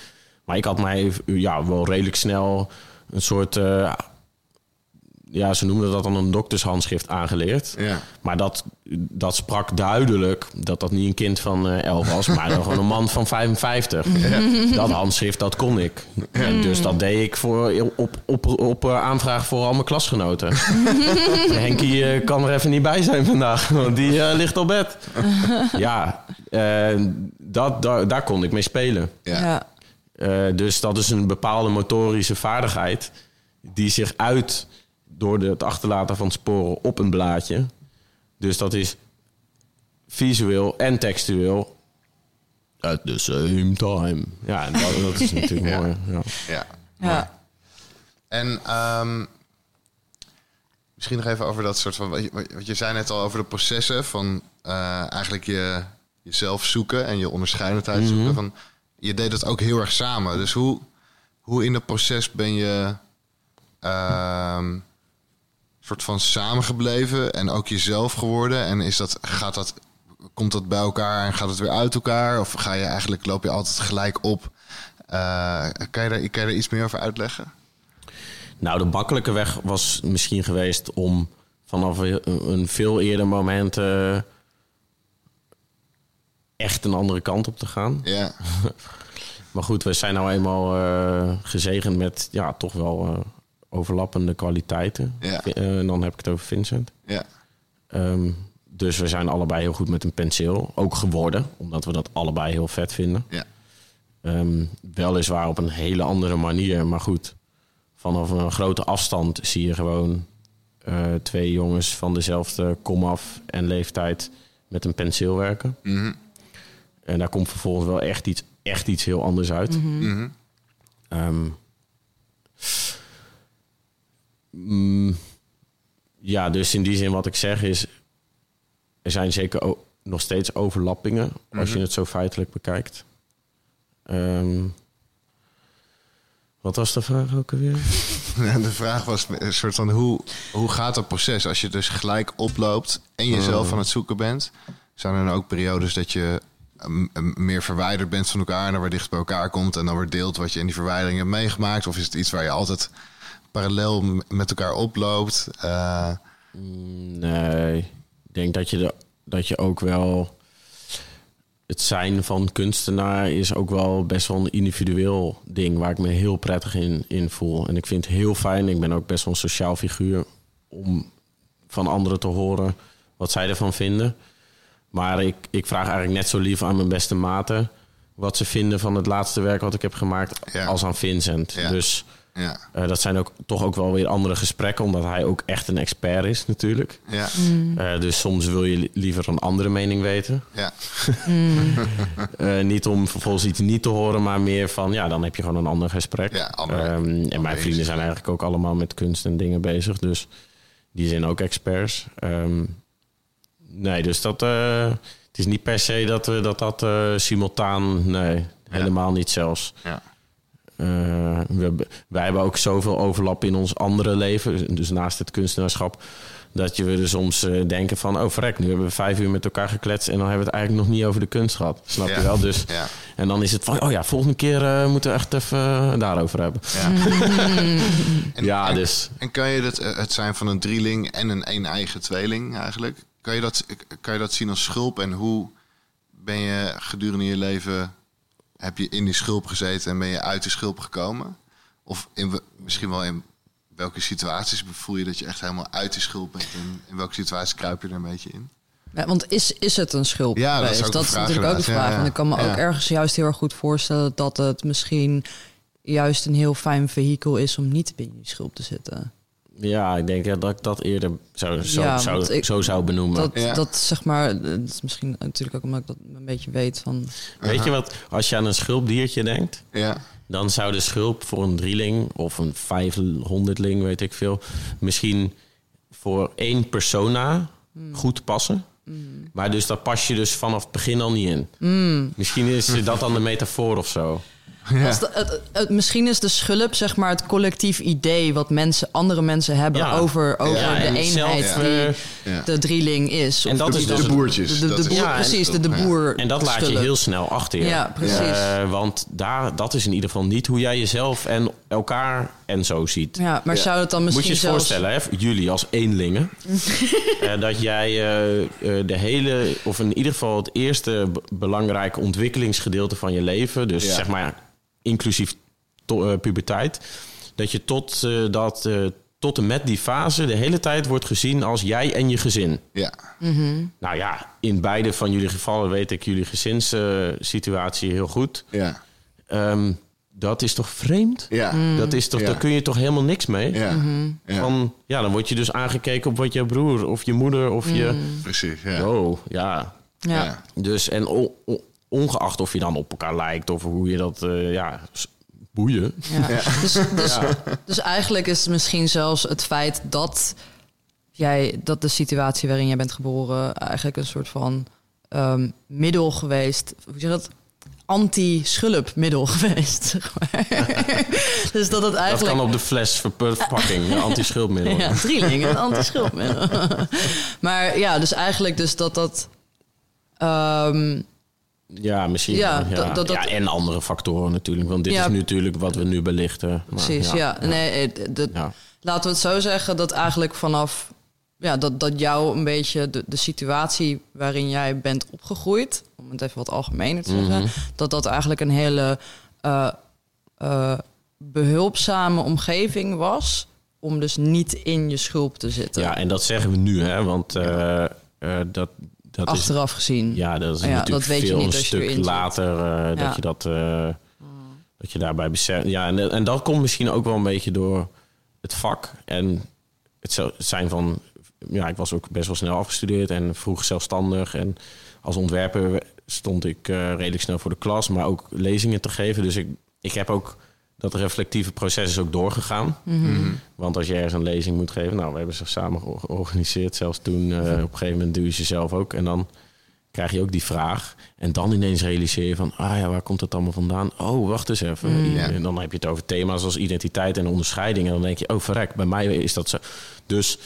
Maar ik had mij ja, wel redelijk snel een soort, eh, ja, ze noemden dat dan een doktershandschrift aangeleerd. Ja. Maar dat, dat sprak duidelijk dat dat niet een kind van eh 11 was, maar dan gewoon een man van 55. Dat handschrift, dat kon ik. En dus dat deed ik voor, op, op, op eh, aanvraag voor al mijn klasgenoten. Henkie eh, kan er even niet bij zijn vandaag, want die eh, ligt op bed. ja, eh, dat, daar, daar kon ik mee spelen. Ja. Ja. Eh, dus dat is een bepaalde motorische vaardigheid die zich uit door de- het achterlaten van sporen op een blaadje. Dus dat is visueel en textueel at the same time. Ja, en dat, dat is natuurlijk Ja. mooi. Ja. Ja. Ja. En ehm, misschien nog even over dat soort van. wat je- wat je zei net al over de processen van eh, eigenlijk je, jezelf zoeken en je onderscheidendheid zoeken. Van, je deed dat ook heel erg samen. Dus hoe, hoe in het proces ben je ehm soort van samengebleven en ook jezelf geworden? En is dat, gaat dat, komt dat bij elkaar en gaat het weer uit elkaar? Of ga je eigenlijk, loop je altijd gelijk op? Eh, kan, je daar, kan je daar iets meer over uitleggen? Nou, de makkelijke weg was misschien geweest om vanaf een, veel eerder moment eh, echt een andere kant op te gaan. Ja, Maar goed, we zijn nou eenmaal eh, gezegend met ja, toch wel overlappende kwaliteiten. Ja. Eh, en dan heb ik het over Vincent. ja, Ehm, dus we zijn allebei heel goed met een penseel. Ook geworden, omdat we dat allebei heel vet vinden. ja. Ehm, weliswaar op een hele andere manier. Maar goed, vanaf een grote afstand zie je gewoon eh, twee jongens van dezelfde komaf en leeftijd met een penseel werken. Mhm, En daar komt vervolgens wel echt iets, echt iets heel anders uit. mhm. Ehm, mm, ja, dus in die zin wat ik zeg is... er zijn zeker nog steeds overlappingen... als je het zo feitelijk bekijkt. Ehm, wat was de vraag ook alweer? Ja, De vraag was een soort van hoe, hoe gaat dat proces als je dus gelijk oploopt en jezelf aan het zoeken bent? Zijn er dan ook periodes dat je mm, mm, meer verwijderd bent van elkaar en dan weer dicht bij elkaar komt en dan weer deelt wat je in die verwijdering hebt meegemaakt? Of is het iets waar je altijd parallel met elkaar oploopt? Eh, Nee, ik denk dat je, de, dat je ook wel... Het zijn van kunstenaar is ook wel best wel een individueel ding... waar ik me heel prettig in, in voel. En ik vind het heel fijn, ik ben ook best wel een sociaal figuur... om van anderen te horen wat zij ervan vinden. Maar ik, ik vraag eigenlijk net zo lief aan mijn beste maten... wat ze vinden van het laatste werk wat ik heb gemaakt... Ja. als aan Vincent. Ja. Dus... ja, Eh, dat zijn ook toch ook wel weer andere gesprekken, omdat hij ook echt een expert is natuurlijk. ja, Eh, dus soms wil je li- liever een andere mening weten. ja, Eh, niet om vervolgens iets niet te horen, maar meer van ja, dan heb je gewoon een ander gesprek. Ja, ander- Ehm, en mijn vrienden zijn eigenlijk ook allemaal met kunst en dingen bezig, dus die zijn ook experts. Ehm, nee, dus dat eh, het is niet per se dat we dat, dat eh, simultaan, nee, helemaal niet zelfs. ja. Eh, we, hebben- wij hebben ook zoveel overlap in ons andere leven, dus naast het kunstenaarschap, dat je we er soms eh, denken van, oh verrek, nu hebben we vijf uur met elkaar gekletst en dan hebben we het eigenlijk nog niet over de kunst gehad. Snap Ja. je wel? Dus, Ja. En dan is het van, oh ja, volgende keer eh, moeten we echt even daarover hebben. Ja. En- ja, en- dus En kan je dat, het zijn van een drieling en een een eigen tweeling eigenlijk? Kan je, dat, kan je dat zien als schulp? En hoe ben je gedurende je leven, heb je in die schulp gezeten en ben je uit de schulp gekomen? Of in, misschien wel in welke situaties voel je dat je echt helemaal uit de schulp bent? En in welke situaties kruip je er een beetje in? Ja, want is, is het een schulp Ja, dat is ook dat is natuurlijk ook de vraag. Ja, En ik kan me ook ergens juist heel erg goed voorstellen dat het misschien juist een heel fijn vehikel is om niet binnen die schulp te zitten. Ja, ik denk ja, dat ik dat eerder zou, zo, Ja, zou, ik- zo zou benoemen. Dat, Ja. dat zeg maar, dat is misschien natuurlijk ook omdat ik dat een beetje weet van. Weet je wat, als je aan een schulpdiertje denkt, Ja, dan zou de schulp voor een drieling of een vijfhonderdling, weet ik veel, misschien voor één persona goed passen. Maar dus dat pas je dus vanaf het begin al niet in. Misschien is dat dan de metafoor of zo. Als de- het, het- misschien is de schulp zeg maar het collectief idee wat mensen, andere mensen hebben Ja. over, over Ja, de en eenheid zelf, die eh, Ja. de drieling is. En Of dat de- is de, dus boertjes. de, boer, Ja, precies, de, de boer. En dat laat je heel snel achter je. Ja, precies. Eh, want daar, dat is in ieder geval niet hoe jij jezelf en elkaar en zo ziet. Ja, maar Ja. zou het dan Moet misschien je je zelfs... voorstellen, hè, jullie als eenlingen, eh, dat jij de hele, of in ieder geval het eerste belangrijke ontwikkelingsgedeelte van je leven, dus Ja. zeg maar inclusief to- eh, puberteit, dat je tot, eh, dat, eh, tot en met die fase de hele tijd wordt gezien als jij en je gezin. Ja. Nou ja, in beide van jullie gevallen weet ik jullie gezinssituatie heel goed. Ja. Ehm, dat is toch vreemd? Ja. Dat is toch, Ja. Daar kun je toch helemaal niks mee? Ja. ja. Van, ja, dan word je dus aangekeken op wat je broer of je moeder of je... Precies. Ja. Oh, ja. Ja. Ja. Dus en o- o- ongeacht of je dan op elkaar lijkt of hoe je dat, eh, ja, boeien. Ja. Dus, dus, dus eigenlijk is het misschien zelfs het feit dat jij dat de situatie waarin jij bent geboren eigenlijk een soort van ehm, middel geweest. Hoe zeg je dat? Anti-schulp middel geweest. Zeg maar. dus dat het Dat eigenlijk. kan op de fles verp- verpakking, een anti-schildmiddel. Ja, drieling, een anti-schulpmiddel. maar ja, dus eigenlijk dus dat dat. ehm, Ja, misschien. Ja, Ja, dat- dat- dat- ja, en andere factoren natuurlijk. Want dit Ja. is natuurlijk wat we nu belichten. Maar Precies, ja. Nee, dat, laten we het zo zeggen dat eigenlijk vanaf ja, dat, dat jou een beetje de, de situatie waarin jij bent opgegroeid, om het even wat algemener te zeggen, Mhm. dat dat eigenlijk een hele eh, eh, behulpzame omgeving was om dus niet in je schulp te zitten. Ja, en dat zeggen we nu, hè? Want eh, dat, dat is Achteraf gezien. Ja, dat is Ja, natuurlijk dat weet je veel niet een als je erin stuk zit. later eh, Ja. dat je dat eh, dat je daarbij beseft. Ja, en, en dat komt misschien ook wel een beetje door het vak en het zijn van. Ja, ik was ook best wel snel afgestudeerd en vroeg zelfstandig en als ontwerper stond ik eh, redelijk snel voor de klas, maar ook lezingen te geven. Dus ik, ik heb ook dat reflectieve proces is ook doorgegaan. Want als je ergens een lezing moet geven, nou, we hebben ze samen geor- georganiseerd. Zelfs toen eh, op een gegeven moment doe je ze zelf ook. En dan krijg je ook die vraag. En dan ineens realiseer je van, ah ja, waar komt dat allemaal vandaan? Oh, wacht eens even. Ja. En dan heb je het over thema's als identiteit en onderscheiding. En dan denk je, oh verrek, bij mij is dat zo. Dus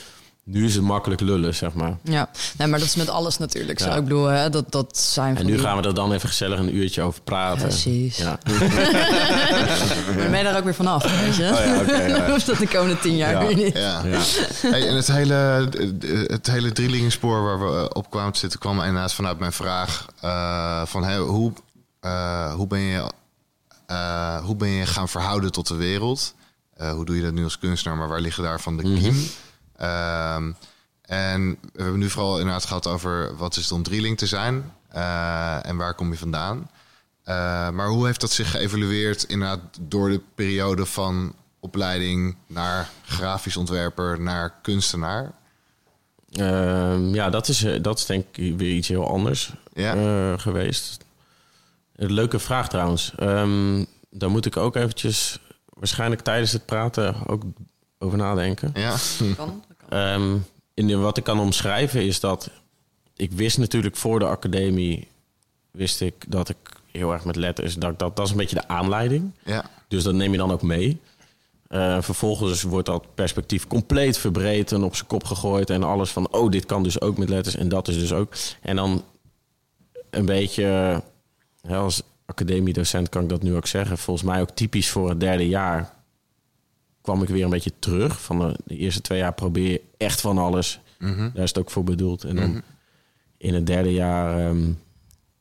nu is het makkelijk lullen, zeg maar. Ja, nee, maar dat is met alles natuurlijk zo. Ja. Ik bedoel, hè, dat, dat zijn En van nu die- gaan we er dan even gezellig een uurtje over praten. Precies. Ja. Maar ben je daar ook weer vanaf, weet je? Oh ja, oké, ja. Dat de komende tien jaar Ja. weer niet. Ja. Ja. Hey, en het hele, het hele drielingenspoor waar we op kwamen te zitten... kwam inderdaad vanuit mijn vraag eh, van... Hey, hoe, eh, hoe, ben je, eh, hoe ben je gaan verhouden tot de wereld? Eh, hoe doe je dat nu als kunstenaar? Maar waar liggen daarvan de kiem? Ehm, en we hebben nu vooral inderdaad gehad over... wat is het om drieling te zijn? Eh, en waar kom je vandaan? Eh, maar hoe heeft dat zich geëvalueerd inderdaad door de periode van opleiding naar grafisch ontwerper naar kunstenaar? Ehm, ja, dat is, eh, dat is denk ik weer iets heel anders Ja. geweest. Een leuke vraag trouwens. Ehm, daar moet ik ook eventjes waarschijnlijk tijdens het praten ook over nadenken. Ja, Kan, dat kan. Ehm, in de, wat ik kan omschrijven is dat ik wist natuurlijk voor de academie wist ik dat ik heel erg met letters dat dat dat is een beetje de aanleiding. ja, Dus dat neem je dan ook mee. Eh, vervolgens wordt dat perspectief compleet verbreed en op zijn kop gegooid. En alles van, oh, dit kan dus ook met letters en dat is dus ook. En dan een beetje, hè, als academiedocent kan ik dat nu ook zeggen. Volgens mij ook typisch voor het derde jaar kwam ik weer een beetje terug. Van de, de eerste twee jaar probeer je echt van alles. Mhm. Daar is het ook voor bedoeld. En dan in het derde jaar ehm,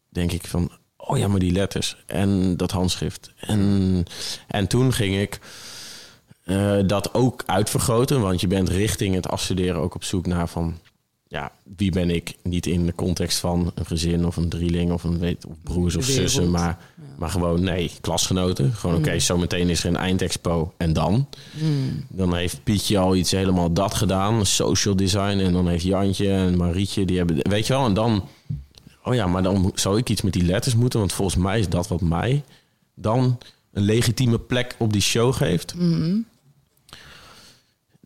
denk ik van... oh ja, maar die letters en dat handschrift. En, en toen ging ik eh, dat ook uitvergroten. Want je bent richting het afstuderen ook op zoek naar van... ja, wie ben ik? Niet in de context van een gezin of een drieling... of, een, weet, of broers of zussen, maar, maar gewoon, nee, klasgenoten. Gewoon, oké, zometeen is er een eindexpo en dan... Dan heeft Pietje al iets helemaal dat gedaan, social design. En dan heeft Jantje en Marietje, die hebben... Weet je wel, en dan... Oh ja, maar dan zou ik iets met die letters moeten. Want volgens mij is dat wat mij dan een legitieme plek op die show geeft.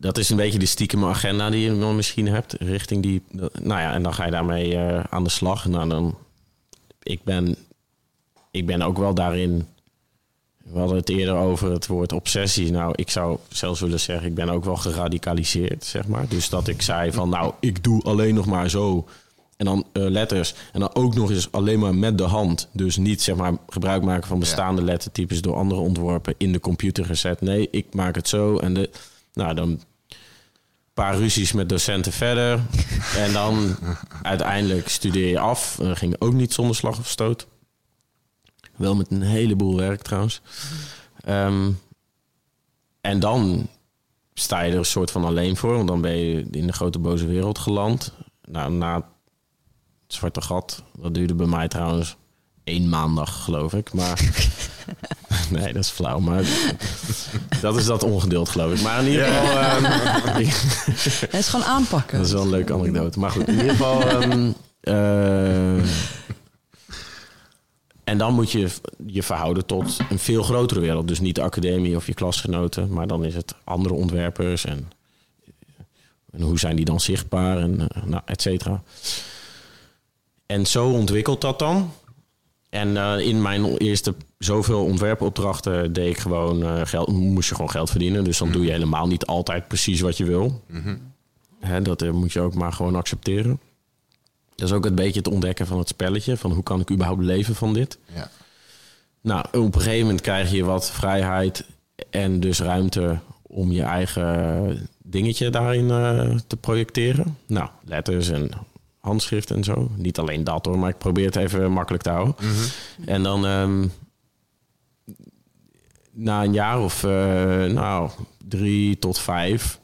Dat is een beetje de stiekeme agenda die je dan misschien hebt. Richting die. Nou ja, en dan ga je daarmee eh, aan de slag. Nou, dan. Ik ben. Ik ben ook wel daarin. We hadden het eerder over het woord obsessie. Nou, ik zou zelfs willen zeggen, ik ben ook wel geradicaliseerd, zeg maar. Dus dat ik zei van, nou, ik doe alleen nog maar zo. En dan eh, letters. En dan ook nog eens alleen maar met de hand. Dus niet, zeg maar, gebruik maken van bestaande lettertypes door andere ontworpen in de computer gezet. Nee, ik maak het zo. En de, nou, dan paar ruzies met docenten verder. en dan uiteindelijk studeer je af. Dat ging ook niet zonder slag of stoot. Wel met een heleboel werk trouwens. Ehm, en dan sta je er een soort van alleen voor. Want dan ben je in de grote boze wereld geland. Nou, na het zwarte gat, dat duurde bij mij trouwens één maandag, geloof ik. Maar nee, dat is flauw. Maar dat is dat ongeduld, geloof ik. Maar in ieder geval... ehm, Het is gewoon aanpakken. dat is wel een leuke anekdote. Maar goed, in ieder geval... ehm, eh, en dan moet je je verhouden tot een veel grotere wereld. Dus niet de academie of je klasgenoten, maar dan is het andere ontwerpers en, en hoe zijn die dan zichtbaar en eh, nou, et cetera. En zo ontwikkelt dat dan. En eh, in mijn eerste zoveel ontwerpopdrachten deed ik gewoon eh, geld, moest je gewoon geld verdienen. Dus dan doe je helemaal niet altijd precies wat je wil. Hè, dat eh, moet je ook maar gewoon accepteren. Dat is ook een beetje het ontdekken van het spelletje. Van hoe kan ik überhaupt leven van dit? Ja. Nou, op een gegeven moment krijg je wat vrijheid en dus ruimte om je eigen dingetje daarin te projecteren. Nou, letters en handschrift en zo. Niet alleen dat hoor, maar ik probeer het even makkelijk te houden. En dan ehm, na een jaar of eh, nou, drie tot vijf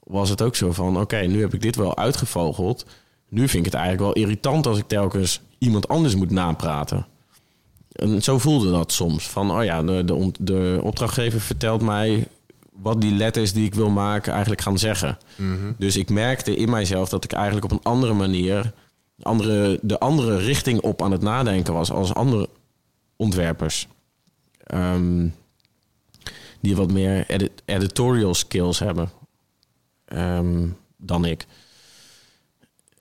was het ook zo van... oké, nu heb ik dit wel uitgevogeld. Nu vind ik het eigenlijk wel irritant als ik telkens iemand anders moet napraten. En zo voelde dat soms. Van, oh ja, de, de, de opdrachtgever vertelt mij wat die letters die ik wil maken eigenlijk gaan zeggen. Dus ik merkte in mijzelf dat ik eigenlijk op een andere manier... Andere, de andere richting op aan het nadenken was als andere ontwerpers. Ehm, die wat meer edit- editorial skills hebben ehm, dan ik.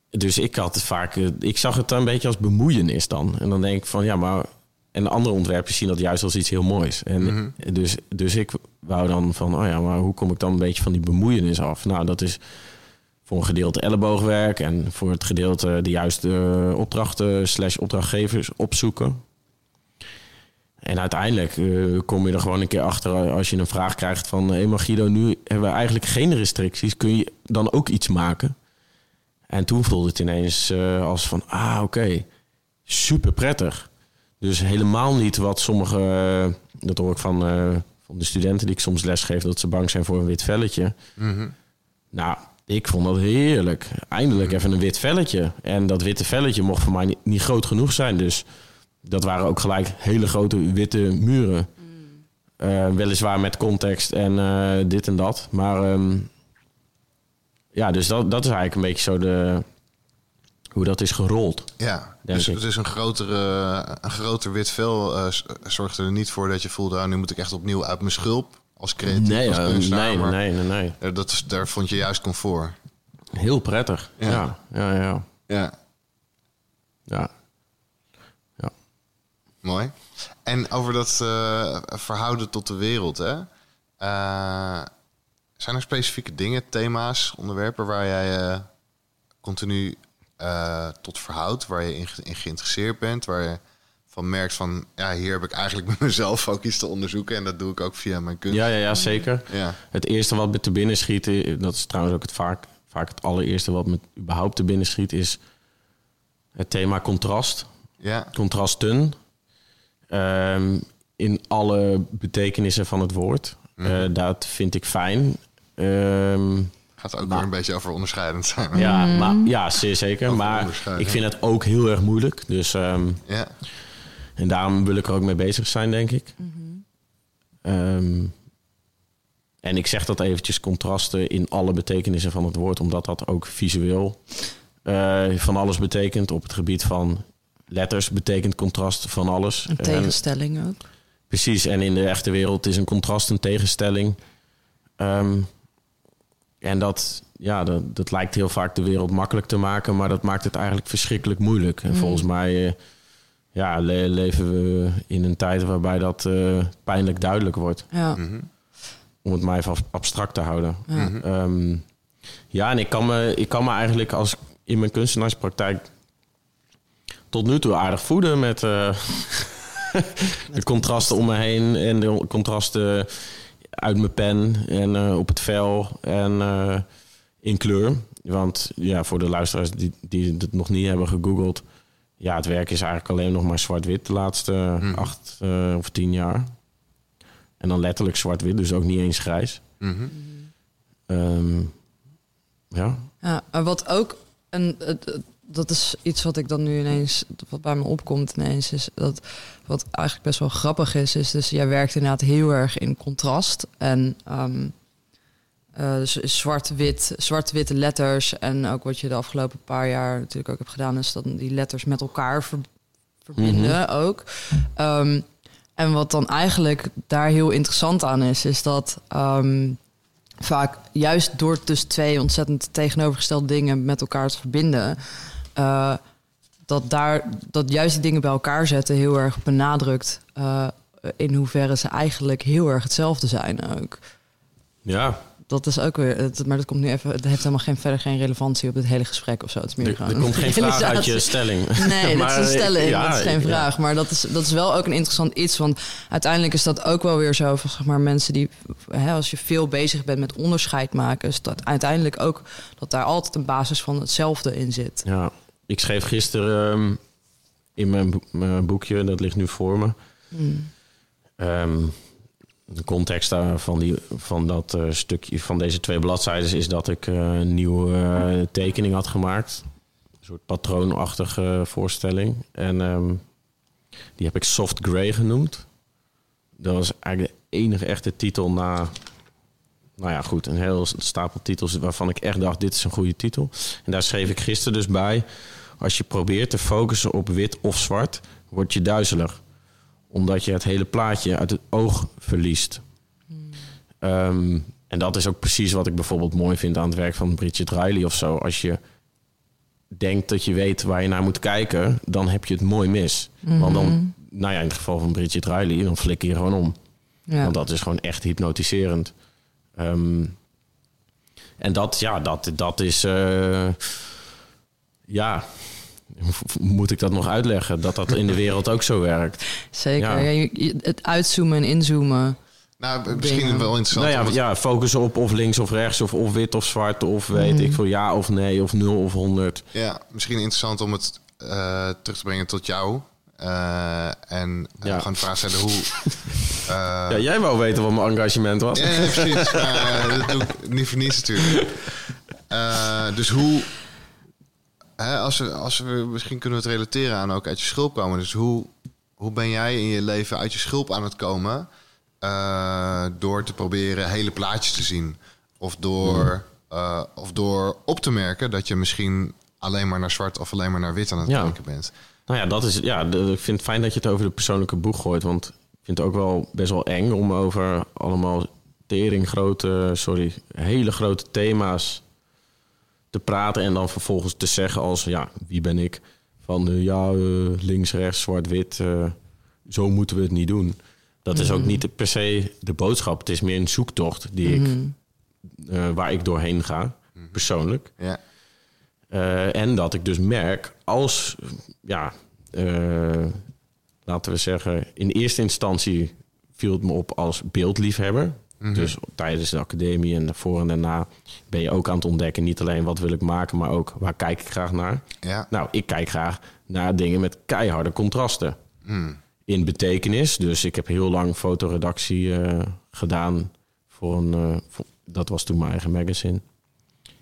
Dus ik had het vaak, eh, ik zag het een beetje als bemoeienis dan. En dan denk ik van ja, maar. En de andere ontwerpers zien dat juist als iets heel moois. En dus, dus ik wou dan van, oh ja, maar hoe kom ik dan een beetje van die bemoeienis af? Nou, dat is voor een gedeelte elleboogwerk en voor het gedeelte de juiste eh, opdrachten slash opdrachtgevers opzoeken. En uiteindelijk eh, kom je er gewoon een keer achter als je een vraag krijgt van... hé maar Guido, nu hebben we eigenlijk geen restricties. Kun je dan ook iets maken? En toen voelde het ineens eh, als van, ah oké, super prettig. Dus helemaal niet wat sommige, eh, dat hoor ik van, eh, van de studenten die ik soms lesgeef... dat ze bang zijn voor een wit velletje. Nou, ik vond dat heerlijk. Eindelijk even een wit velletje. En dat witte velletje mocht voor mij niet, niet groot genoeg zijn. Dus dat waren ook gelijk hele grote witte muren. Eh, weliswaar met context en eh, dit en dat. Maar ehm, ja, dus dat, dat is eigenlijk een beetje zo de, hoe dat is gerold. Ja, dus, ik. dus een, grotere, een groter wit vel eh, zorgde er niet voor dat je voelde... ah, nu moet ik echt opnieuw uit mijn schulp als creatief, Nee, als nee, nee, nee, nee. eh, Dat, is- daar vond je juist comfort. Heel prettig. Ja. Ja, ja, ja. ja. Ja, ja. mooi. En over dat eh, verhouden tot de wereld, hè? Zijn er specifieke dingen, thema's, onderwerpen waar jij eh, continu eh, tot verhoudt, waar je in, ge- in geïnteresseerd bent, waar je van merkt van, ja, hier heb ik eigenlijk met mezelf ook iets te onderzoeken en dat doe ik ook via mijn kunst. Ja, ja, ja, zeker. Ja. Het eerste wat me te binnen schiet, eh, dat is trouwens ook het vaak, vaak het allereerste wat me überhaupt te binnen schiet, is het thema contrast. Ja. Contrasten. Ehm, in alle betekenissen van het woord. Eh, dat vind ik fijn. Ehm, Gaat ook Maar- weer een beetje over onderscheidend zijn. ja, maar, ja, zeer zeker. Over Maar ik vind het ook heel erg moeilijk. Dus, ehm, Ja. en daarom wil ik er ook mee bezig zijn, denk ik. Ehm, en ik zeg dat eventjes contrasten in alle betekenissen van het woord, omdat dat ook visueel eh, van alles betekent. Op het gebied van letters betekent contrast van alles. Een En- tegenstelling ook. Precies, en in de echte wereld is een contrast een tegenstelling. Ehm, en dat, ja, dat, dat lijkt heel vaak de wereld makkelijk te maken, maar dat maakt het eigenlijk verschrikkelijk moeilijk. En volgens mij eh, ja, le- leven we in een tijd waarbij dat eh, pijnlijk duidelijk wordt. Ja. Om het maar even abstract te houden. Ja. Ehm, ja, en ik kan, me, ik kan me eigenlijk als in mijn kunstenaarspraktijk tot nu toe aardig voeden met eh, de contrasten om me heen en de contrasten uit mijn pen en eh, op het vel en eh, in kleur. Want ja, voor de luisteraars die, die het nog niet hebben gegoogeld, ja, het werk is eigenlijk alleen nog maar zwart-wit de laatste acht eh, of tien jaar. En dan letterlijk zwart-wit, dus ook niet eens grijs. Mhm. Ehm, ja. Ja, maar wat ook, en het- het- dat is iets wat ik dan nu ineens, wat bij me opkomt ineens, is dat wat eigenlijk best wel grappig is, is dus jij werkt inderdaad heel erg in contrast. En ehm, eh, dus zwart-wit, zwart-witte letters. En ook wat je de afgelopen paar jaar natuurlijk ook hebt gedaan, is dat die letters met elkaar ver- verbinden ook. Ehm, en wat dan eigenlijk daar heel interessant aan is, is dat ehm, vaak juist door dus twee ontzettend tegenovergestelde dingen met elkaar te verbinden, eh, dat daar dat juist die dingen bij elkaar zetten heel erg benadrukt eh, in hoeverre ze eigenlijk heel erg hetzelfde zijn ook. Ja, Dat is ook weer, het, maar dat komt nu even, het heeft helemaal geen verder geen relevantie op het hele gesprek of zo. Het is meer er, gewoon er komt geen vraag uit je stelling. Nee, dat is een stelling. ja, dat is geen ja. vraag. Maar dat is, dat is wel ook een interessant iets. Want uiteindelijk is dat ook wel weer zo van zeg maar, mensen die, hè, als je veel bezig bent met onderscheid maken, is dat uiteindelijk ook dat daar altijd een basis van hetzelfde in zit. Ja, ik schreef gisteren ehm, in mijn, mijn boekje, dat ligt nu voor me. Ehm, de context daar van, die, van dat eh, stukje van deze twee bladzijden is dat ik eh, een nieuwe eh, tekening had gemaakt. Een soort patroonachtige voorstelling. En ehm, die heb ik Soft Grey genoemd. Dat was eigenlijk de enige echte titel na nou ja, goed, een heel stapel titels waarvan ik echt dacht, dit is een goede titel. En daar schreef ik gisteren dus bij, als je probeert te focussen op wit of zwart, word je duizelig. Omdat je het hele plaatje uit het oog verliest. Ehm, en dat is ook precies wat ik bijvoorbeeld mooi vind aan het werk van Bridget Riley of zo. Als je denkt dat je weet waar je naar moet kijken, dan heb je het mooi mis. Want dan, nou ja, in het geval van Bridget Riley, dan flikker je gewoon om. Ja. Want dat is gewoon echt hypnotiserend. Ehm, en dat, ja, dat, dat is. eh, ja. Moet ik dat nog uitleggen? Dat dat in de wereld ook zo werkt. Zeker. Ja. Ja, het uitzoomen en inzoomen. Nou, misschien Dingen. wel interessant. Nou ja, ja, focussen op of links of rechts, of, of wit of zwart, of weet ik veel ja of nee, of 0 of 100. Ja, misschien interessant om het eh, terug te brengen tot jou. Eh, en eh, Ja. gewoon de vraag stellen hoe... eh, Ja, jij wou weten wat mijn engagement was. Ja, ja, precies. Maar, dat doe ik niet voor niets natuurlijk. Eh, dus hoe... Hè, als, we, als we... Misschien kunnen we het relateren aan ook uit je schulp komen. Dus hoe, hoe ben jij in je leven uit je schulp aan het komen... eh, door te proberen hele plaatjes te zien? Of door, eh, of door op te merken dat je misschien alleen maar naar zwart... of alleen maar naar wit aan het Ja. kijken bent? Nou ja, dat is, ja, de- ik vind het fijn dat je het over de persoonlijke boeg gooit. Want ik vind het ook wel best wel eng om over allemaal tering grote, sorry, hele grote thema's te praten. En dan vervolgens te zeggen als, ja, wie ben ik? Van eh, ja, eh, links, rechts, zwart, wit. eh, zo moeten we het niet doen. Dat is ook niet per se de boodschap. Het is meer een zoektocht die ik, eh, waar ik doorheen ga, persoonlijk. Ja. Eh, en dat ik dus merk als, ja, eh, laten we zeggen, in eerste instantie viel het me op als beeldliefhebber. Dus tijdens de academie en daarvoor en daarna ben je ook aan het ontdekken, niet alleen wat wil ik maken, maar ook waar kijk ik graag naar. Ja. Nou, ik kijk graag naar dingen met keiharde contrasten. In betekenis. Dus ik heb heel lang fotoredactie eh, gedaan voor een, eh, voor- dat was toen mijn eigen magazine.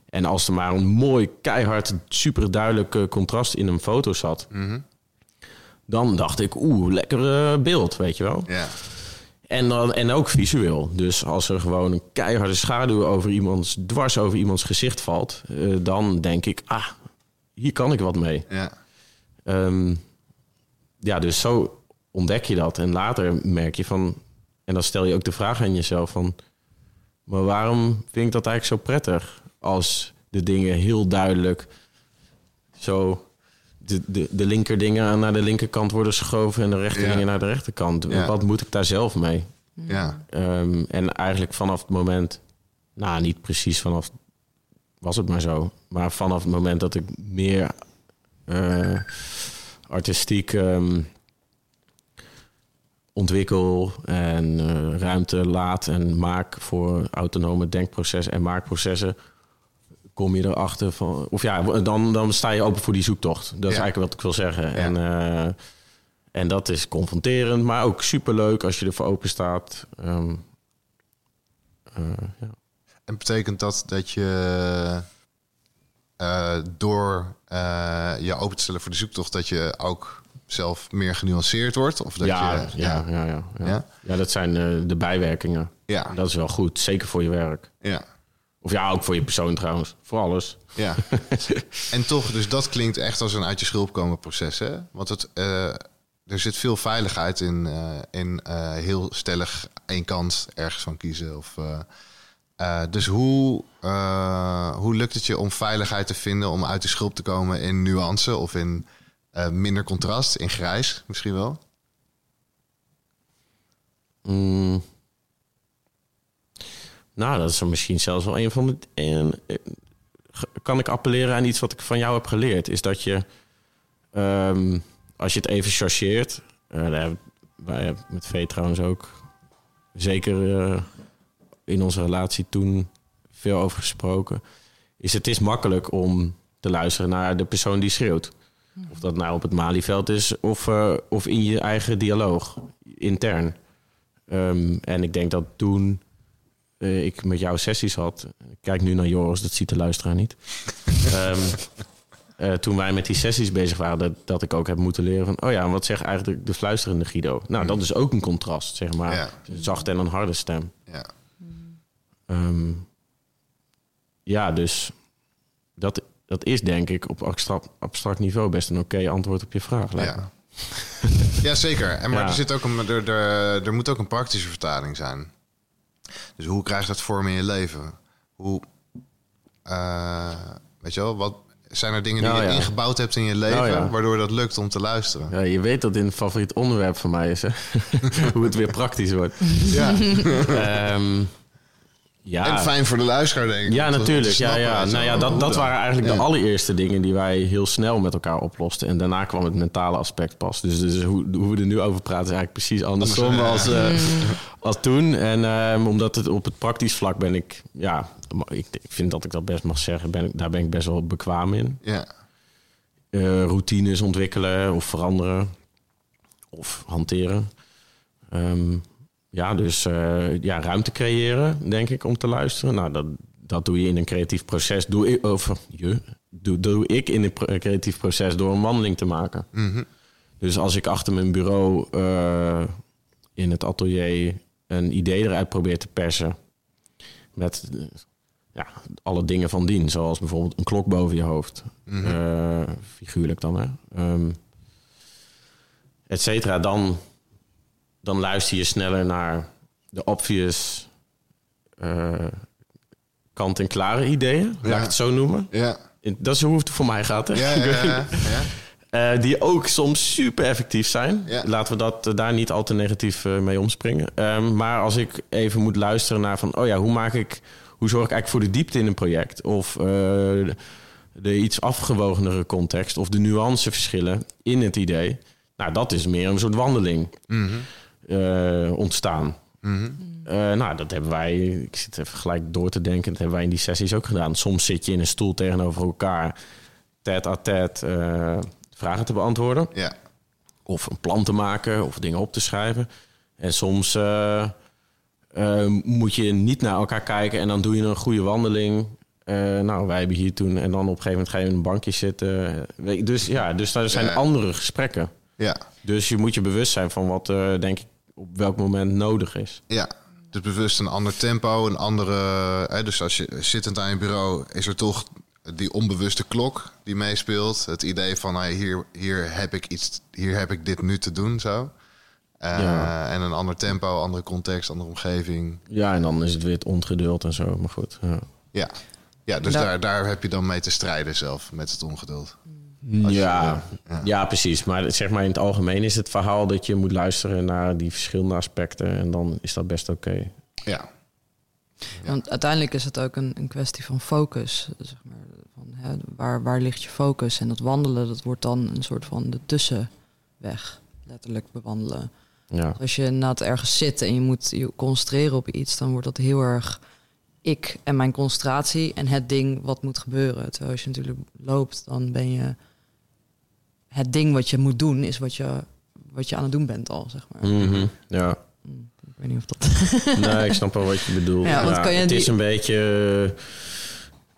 En als er maar een mooi, keihard, super duidelijk eh, contrast in een foto zat, dan dacht ik, oeh, lekker beeld, weet je wel. Ja. En, dan, en ook visueel. Dus als er gewoon een keiharde schaduw over iemands, dwars over iemands gezicht valt, eh, dan denk ik, ah, hier kan ik wat mee. Ja. Ehm, ja, dus zo ontdek je dat. En later merk je van, en dan stel je ook de vraag aan jezelf van, Maar waarom vind ik dat eigenlijk zo prettig? Als de dingen heel duidelijk zo de, de, de linker dingen naar de linkerkant worden geschoven en de rechter Ja. dingen naar de rechterkant. Ja. Wat moet ik daar zelf mee? Ja, Ehm, en eigenlijk vanaf het moment, nou niet precies vanaf, was het maar zo, maar vanaf het moment dat ik meer eh, artistiek ehm, ontwikkel en eh, ruimte laat en maak voor autonome denkprocessen en maakprocessen, kom je erachter van, of ja, dan, dan sta je open voor die zoektocht. Dat is Ja. eigenlijk wat ik wil zeggen. En eh, en dat is confronterend, maar ook superleuk als je ervoor open staat. Ehm, eh, ja. En betekent dat dat je eh, door je open te stellen voor de zoektocht, dat je ook zelf meer genuanceerd wordt? Of dat ja, je, ja, ja, ja, ja. Ja? Ja, dat zijn de bijwerkingen. ja, Dat is wel goed, zeker voor je werk. ja, Of ja, ook voor je persoon trouwens. Voor alles. ja. en toch, dus dat klinkt echt als een uit je schulp komen proces, hè? Want het, eh, er zit veel veiligheid in, eh, in eh, heel stellig één kant ergens van kiezen. Of, dus hoe, hoe lukt het je om veiligheid te vinden om uit de schulp te komen in nuance of in minder contrast, in grijs misschien wel? Mm. Nou, dat is er misschien zelfs wel een van de. En, eh, kan ik appelleren aan iets wat ik van jou heb geleerd? Is dat je, ehm, als je het even chargeert, eh, daar hebben wij hebben met V trouwens ook zeker eh, in onze relatie toen veel over gesproken. Is het is makkelijk om te luisteren naar de persoon die schreeuwt. Of dat nou op het Malieveld is of, of in je eigen dialoog, intern. Ehm, en ik denk dat toen eh, ik met jou sessies had... Kijk nu naar Joris, dat ziet de luisteraar niet. Ehm, eh, toen wij met die sessies bezig waren... Dat, dat ik ook heb moeten leren van... oh ja, wat zegt eigenlijk de fluisterende Guido? Nou, dat is ook een contrast, zeg maar. Ja. Een zachte en een harde stem. Ja. Ehm, ja, dus dat, dat is denk ik op abstract, abstract niveau... best een oké antwoord op je vraag. Ja. ja, zeker. En maar Ja. er, zit ook een, er, er, er moet ook een praktische vertaling zijn. Dus hoe krijg je dat vorm in je leven? Hoe, eh, weet je wel, wat zijn er dingen die Nou je ja. ingebouwd hebt in je leven, Nou ja. waardoor dat lukt om te luisteren? Ja, je weet dat dit een favoriet onderwerp van mij is, hè? Hoe het weer praktisch wordt. Ja. Ehm, ja. En fijn voor de luisteraar, denk ik. Ja, natuurlijk. Ja, ja. Nou ja, dat, dat waren eigenlijk de allereerste dingen die wij heel snel met elkaar oplosten. En daarna kwam het mentale aspect pas. Dus, dus hoe, hoe we er nu over praten is eigenlijk precies andersom Andersom, ja. als, eh, als toen. En ehm, omdat het op het praktisch vlak ben ik... Ja, ik, ik vind dat ik dat best mag zeggen. Ben ik, daar ben ik best wel bekwaam in. Ja, eh, routines ontwikkelen of veranderen of hanteren. Ehm, ja, dus eh, ja, ruimte creëren, denk ik, om te luisteren. Nou, dat, dat doe je in een creatief proces. Doe ik, of, je, doe, doe ik in een creatief proces door een wandeling te maken. Mhm. Dus als ik achter mijn bureau eh, in het atelier een idee eruit probeer te persen... met ja, alle dingen van dien, zoals bijvoorbeeld een klok boven je hoofd. Eh, figuurlijk dan, hè. Ehm et cetera. Dan, dan luister je sneller naar de obvious eh, kant-en-klare ideeën. Laat ik het zo noemen. ja, Dat is hoe het voor mij gaat, hè. ja, ja, ja, ja. Eh, die ook soms super effectief zijn. Laten we dat, eh, daar niet al te negatief mee omspringen. Ehm, maar als ik even moet luisteren naar van... oh ja, hoe maak ik... hoe zorg ik eigenlijk voor de diepte in een project? Of de, de iets afgewogenere context... of de nuanceverschillen in het idee. Nou, dat is meer een soort wandeling Mhm. Eh, ontstaan. Mhm. Eh, nou, dat hebben wij, ik zit even gelijk door te denken, dat hebben wij in die sessies ook gedaan. Soms zit je in een stoel tegenover elkaar, tête à tête, eh, vragen te beantwoorden. ja. Of een plan te maken, of dingen op te schrijven. En soms moet je niet naar elkaar kijken en dan doe je een goede wandeling. Nou, wij hebben hier toen, en dan op een gegeven moment ga je in een bankje zitten. Dus ja, dus daar zijn Ja. andere gesprekken. ja. Dus je moet je bewust zijn van wat, denk ik, op welk moment nodig is. Ja, dus bewust een ander tempo, een andere... Hè, dus als je zittend aan je bureau is er toch die onbewuste klok die meespeelt. Het idee van nou, hier, hier, heb ik iets, hier heb ik dit nu te doen, zo. Eh, Ja. En een ander tempo, andere context, andere omgeving. Ja, en dan is het weer het ongeduld en zo. Maar goed, ja. Ja, ja dus Daar- daar, daar heb je dan mee te strijden zelf, met het ongeduld. Ja, ja. ja. precies. Maar zeg maar in het algemeen is het verhaal dat je moet luisteren naar die verschillende aspecten. En dan is dat best oké. Ja, Ja. Want uiteindelijk is het ook een, een kwestie van focus. Zeg maar, van, hè, waar, waar ligt je focus? En dat wandelen, dat wordt dan een soort van de tussenweg. Letterlijk bewandelen. Ja. Als je inderdaad ergens zit en je moet je concentreren op iets, dan wordt dat heel erg ik en mijn concentratie en het ding wat moet gebeuren. Terwijl als je natuurlijk loopt, dan ben je het ding wat je moet doen, is wat je, wat je aan het doen bent al, zeg maar. Mhm, ja. Mm, Ik weet niet of dat. Nee, ik snap wel wat je bedoelt. Ja, want kan je het die- is een beetje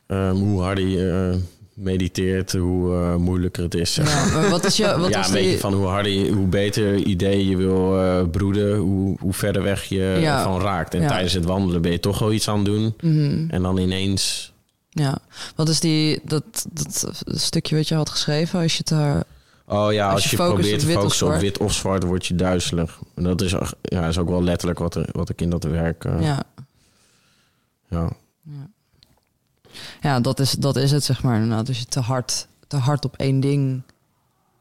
eh, hoe harder je eh, mediteert, hoe eh, moeilijker het is. Ja, maar wat is je, wat ja, een beetje die, van hoe harder je, hoe beter idee je wil eh, broeden, hoe, hoe verder weg je Ja. ervan raakt. En Ja. tijdens het wandelen ben je toch wel iets aan het doen. Mhm. En dan ineens. Ja, wat is die, dat, dat stukje wat je had geschreven, als je het daar... Oh ja, Als als, je probeert te focussen op wit of zwart, word je duizelig. En dat is, ook- ja, is ook wel letterlijk wat, er, wat ik in dat werk. eh, Ja, ja. ja. ja dat, is, dat is het, zeg maar. Inderdaad, als je te hard, te hard op één ding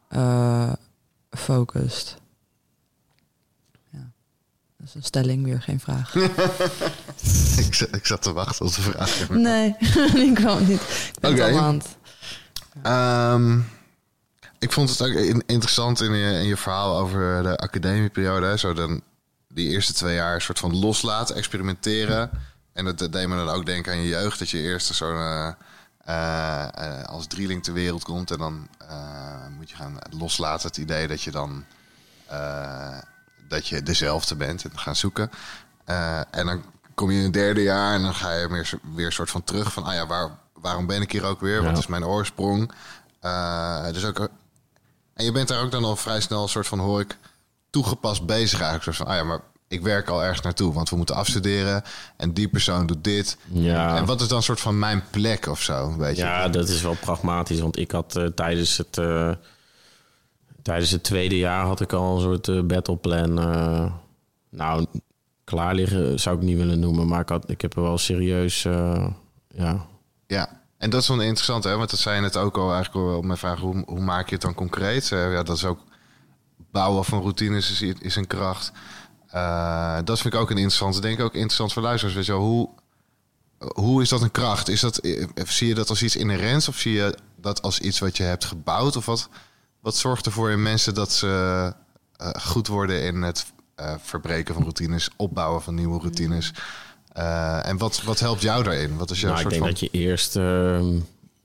eh, focust. Ja, dat is een stelling, weer geen vraag. ik, zat- ik zat te wachten op de vraag. nee, ik kwam niet. Ik ben al aan het... Ehm, ik vond het ook in- interessant in je, in je verhaal over de academieperiode. Zo dan die eerste twee jaar een soort van loslaten, experimenteren. En dat, dat deed me dan ook denken aan je jeugd. Dat je eerst zo eh, eh, eh, als drieling ter wereld komt. En dan moet je gaan loslaten. Het idee dat je dan dat je dezelfde bent en gaan zoeken. En dan kom je in het derde jaar en dan ga je weer, weer soort van terug van... ah ja, waar, waarom ben ik hier ook weer? Wat Ja. is mijn oorsprong? Dus ook, en je bent daar ook dan al vrij snel een soort van, hoor ik, toegepast bezig eigenlijk. Zo van, ah ja, maar ik werk al ergens naartoe, want we moeten afstuderen. En die persoon doet dit. Ja. En wat is dan een soort van mijn plek of zo, weet je? Ja, dat is wel pragmatisch. Want ik had eh, tijdens het eh, tijdens het tweede jaar had ik al een soort eh, battleplan. nou, klaar liggen zou ik niet willen noemen. Maar ik, had, ik heb er wel serieus. ja. Ja, en dat is wel interessant, hè? Want dat zei je net ook al eigenlijk op mijn vraag, hoe, hoe maak je het dan concreet? Eh, ja, dat is ook bouwen van routines is, is een kracht. Eh, dat vind ik ook een interessante. Denk ik ook interessant voor luisteraars. Weet je wel, hoe, hoe is dat een kracht? Is dat, eh, zie je dat als iets inherents of zie je dat als iets wat je hebt gebouwd? Of wat, wat zorgt ervoor in mensen dat ze goed worden in het verbreken van routines, opbouwen van nieuwe routines? Eh, en wat, wat helpt jou daarin? Wat is jouw Nou, ik soort denk van... dat je eerst eh,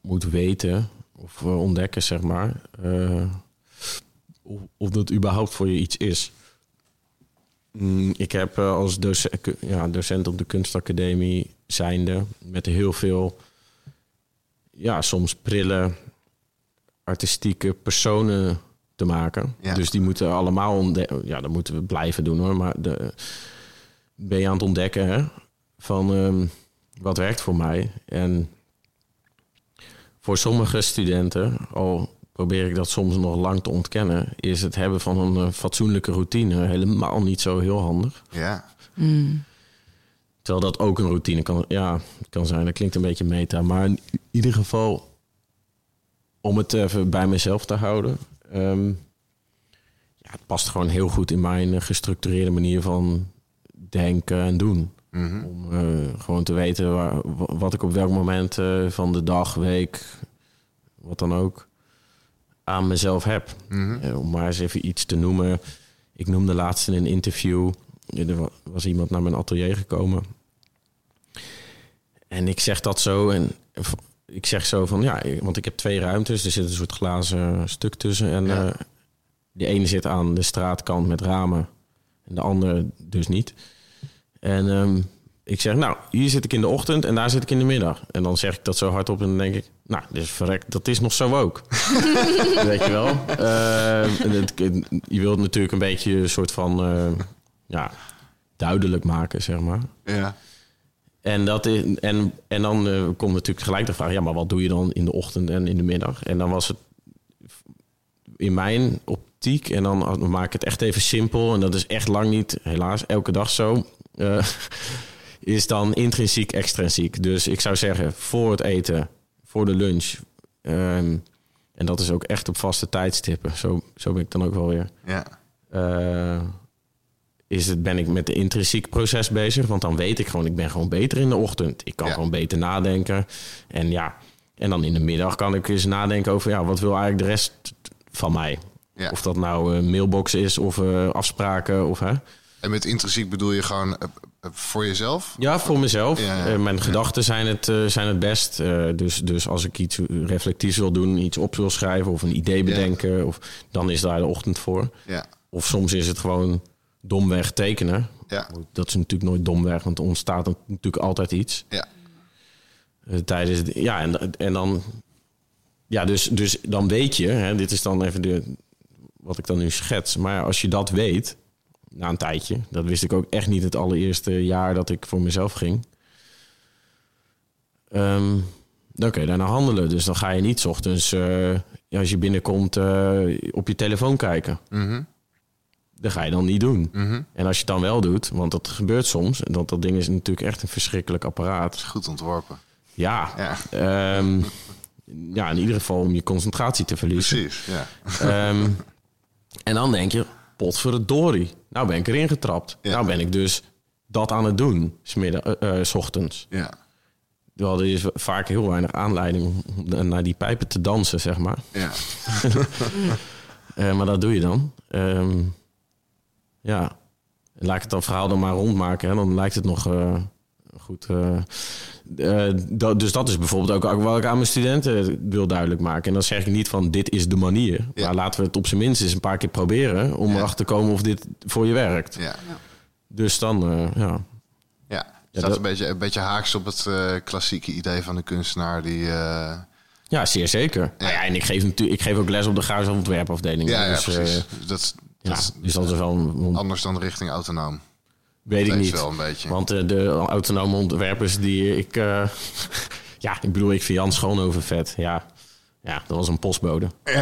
moet weten of eh, ontdekken, zeg maar. eh, of, of dat überhaupt voor je iets is. Mm, ik heb als docent, ja, docent op de kunstacademie zijnde met heel veel, ja, soms prille, artistieke personen te maken. Ja. Dus die moeten allemaal ontdekken. Ja, dat moeten we blijven doen hoor. Maar de, ben je aan het ontdekken hè? Van ehm, wat werkt voor mij. En voor sommige studenten, al probeer ik dat soms nog lang te ontkennen, is het hebben van een eh, fatsoenlijke routine helemaal niet zo heel handig. Ja, Mm. Terwijl dat ook een routine kan, ja, kan zijn. Dat klinkt een beetje meta. Maar in ieder geval, om het even bij mezelf te houden. ehm, ja, het past gewoon heel goed in mijn eh, gestructureerde manier van denken en doen. Mhm. Om eh, gewoon te weten waar, wat ik op welk moment eh, van de dag, week, wat dan ook, aan mezelf heb. Mhm. Eh, om maar eens even iets te noemen. Ik noemde laatst in een interview. Er wa- was iemand naar mijn atelier gekomen. En ik zeg dat zo. En ik zeg zo van ja, want ik heb twee ruimtes. Er zit een soort glazen stuk tussen. En Ja. de ene zit aan de straatkant met ramen. En de andere dus niet. En ehm, ik zeg, nou, hier zit ik in de ochtend en daar zit ik in de middag. En dan zeg ik dat zo hardop en dan denk ik, nou, dus verrekt, dat is nog zo ook. Weet je wel? Eh, en het- je wilt natuurlijk een beetje een soort van, eh, ja, duidelijk maken, zeg maar. ja. En, dat is, en, en dan eh, komt natuurlijk gelijk de vraag, ja, maar wat doe je dan in de ochtend en in de middag? En dan was het in mijn optiek. En dan maak ik het echt even simpel. En dat is echt lang niet, helaas, elke dag zo. Eh, is dan intrinsiek, extrinsiek. Dus ik zou zeggen, voor het eten, voor de lunch. ehm, en dat is ook echt op vaste tijdstippen. Zo, zo ben ik dan ook wel weer. Ja. Eh, is het, ben ik met de intrinsiek proces bezig. Want dan weet ik gewoon, ik ben gewoon beter in de ochtend. Ik kan Ja. gewoon beter nadenken. En ja, en dan in de middag kan ik eens nadenken over... Ja, wat wil eigenlijk de rest van mij? Ja. Of dat nou een mailbox is of eh, afspraken of... Hè? En met intrinsiek bedoel je gewoon eh, eh, voor jezelf? Ja, voor mezelf. Ja, ja. Eh, mijn gedachten zijn het, zijn het best. Dus, dus als ik iets reflectiefs wil doen, iets op wil schrijven of een idee bedenken, of, dan is daar de ochtend voor. Ja. Of soms is het gewoon domweg tekenen. Ja. Dat is natuurlijk nooit domweg, want er ontstaat natuurlijk altijd iets. Ja. Tijdens ja, en, en dan, ja, dus, dus dan weet je, hè, dit is dan even de, wat ik dan nu schets. Maar als je dat weet, na een tijdje, dat wist ik ook echt niet het allereerste jaar dat ik voor mezelf ging. Ehm, dan kun je daarna handelen. Dus dan ga je niet ochtends, eh, als je binnenkomt, eh, op je telefoon kijken. Mhm. Dat ga je dan niet doen. Mhm. En als je het dan wel doet, want dat gebeurt soms, en dat, dat ding is natuurlijk echt een verschrikkelijk apparaat. Goed ontworpen. Ja, Ja. ehm, ja in ieder geval om je concentratie te verliezen. Precies. Ja. Ehm, en dan denk je, potverdorie, nou ben ik erin getrapt. Ja. Nou ben ik dus dat aan het doen, smiddag, eh, eh, s ochtends. Ja. Terwijl er is vaak heel weinig aanleiding om naar die pijpen te dansen, zeg maar. Ja. Eh, maar dat doe je dan. Ehm, ja. Laat ik het dan verhaal dan maar rondmaken. Hè? Dan lijkt het nog goed. eh. Eh, dat, dus dat is bijvoorbeeld ook, wat ik aan mijn studenten wil duidelijk maken. En dan zeg ik niet van dit is de manier. Ja. Maar laten we het op zijn minst eens een paar keer proberen... om Ja. erachter te komen of dit voor je werkt. Ja. Dus dan, eh, ja. Ja. Staat dat- een, beetje, een beetje haaks op het eh, klassieke idee van de kunstenaar die... eh, Ja, zeer zeker. Ja. ja, en ik geef, natuurlijk, ik geef ook les op de Graafse ontwerpafdeling. ja, ja, dus, eh, precies. dat, is- ja, dat is dus dat is wel... een- anders dan richting autonoom. Weet ik niet. wel een beetje. Want eh, de autonome ontwerpers die ik... eh, ja, ik bedoel, ik vind Jan Schoonhoven vet. Ja, ja dat was een postbode.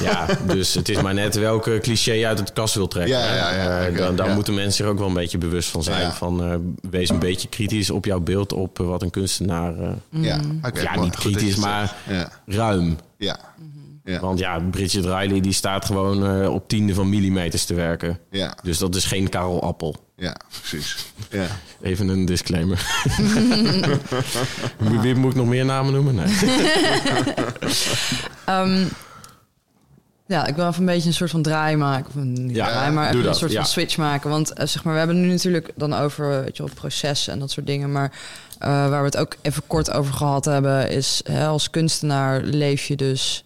Ja. dus het is maar net welke cliché uit het kast wil trekken. Ja, ja, ja, Eh, dan ja. moeten mensen zich ook wel een beetje bewust van zijn. Van, wees een beetje kritisch op jouw beeld op wat een kunstenaar... Ja, niet kritisch, maar ruim. Ja. Ja. Want ja, Bridget Riley die staat gewoon eh, op tiende van millimeters te werken. Ja. Dus dat is geen Karel Appel. Ja, precies. Ja. Even een disclaimer. Wie- Wie moet ik nog meer namen noemen? Nee. Ehm, ja, ik wil even een beetje een soort van draai maken. Of een, niet Ja, draai, maar doe even een dat, soort ja. van switch maken. Want eh, zeg maar, we hebben het nu natuurlijk dan over weet je, wel, processen en dat soort dingen. Maar eh, waar we het ook even kort over gehad hebben, is hè, als kunstenaar leef je dus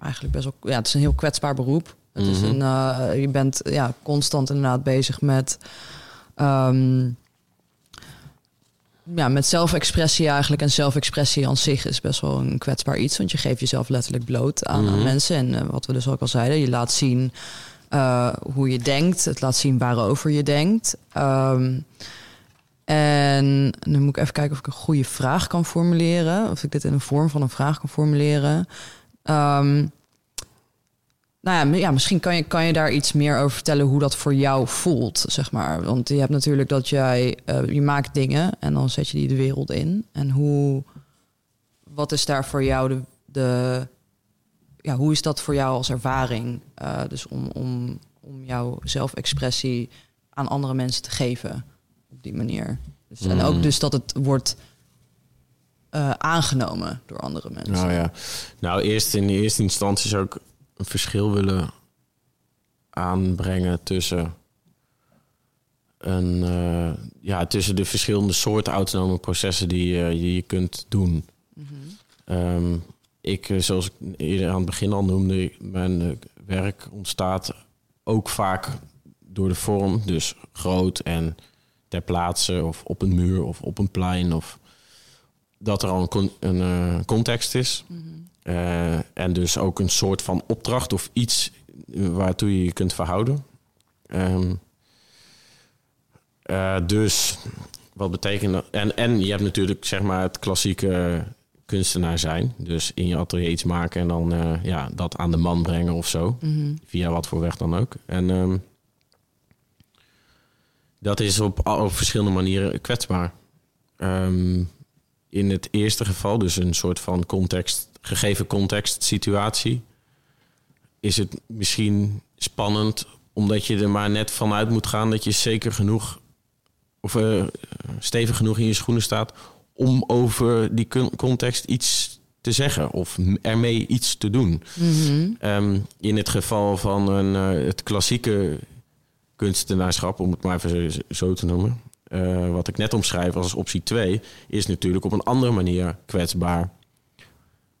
eigenlijk best wel. Ja, het is een heel kwetsbaar beroep. Het is Mhm. een, eh, je bent ja, constant inderdaad bezig met. ehm, ja, met zelfexpressie eigenlijk. En zelfexpressie aan zich is best wel een kwetsbaar iets. Want je geeft jezelf letterlijk bloot aan, aan Mhm. mensen. En eh, wat we dus ook al zeiden, je laat zien eh, hoe je denkt. Het laat zien waarover je denkt. Ehm, en nu moet ik even kijken of ik een goede vraag kan formuleren. Of ik dit in een vorm van een vraag kan formuleren. Ehm, nou ja, ja, misschien kan je, kan je daar iets meer over vertellen hoe dat voor jou voelt, zeg maar. Want je hebt natuurlijk dat jij, eh, je maakt dingen en dan zet je die de wereld in. En hoe, wat is daar voor jou de, de ja, hoe is dat voor jou als ervaring? Eh, dus om, om, om jouw zelfexpressie aan andere mensen te geven op die manier. Dus, En Mm. ook dus dat het wordt eh, aangenomen door andere mensen. Nou ja. Nou, eerst in de eerste instantie zou ik een verschil willen aanbrengen tussen een, eh, ja, tussen de verschillende soorten autonome processen die eh, je, je kunt doen. Ehm, ik, zoals ik eerder aan het begin al noemde, mijn werk ontstaat ook vaak door de vorm, dus groot en ter plaatse of op een muur of op een plein of dat er al een, con- een eh, context is. Eh, en dus ook een soort van opdracht of iets waartoe je je kunt verhouden. Ehm, eh, dus wat betekent dat? En, en je hebt natuurlijk zeg maar het klassieke kunstenaar zijn. Dus in je atelier iets maken en dan eh, ja, dat aan de man brengen of zo. Mhm. Via wat voor weg dan ook. En ehm, dat is op, op verschillende manieren kwetsbaar. Ehm, in het eerste geval, dus een soort van context, gegeven context situatie, is het misschien spannend omdat je er maar net vanuit moet gaan dat je zeker genoeg of eh, stevig genoeg in je schoenen staat om over die con- context iets te zeggen of ermee iets te doen. Mhm. Ehm, in het geval van een, eh, het klassieke kunstenaarschap, om het maar even zo te noemen, eh, wat ik net omschrijf als optie 2, is natuurlijk op een andere manier kwetsbaar.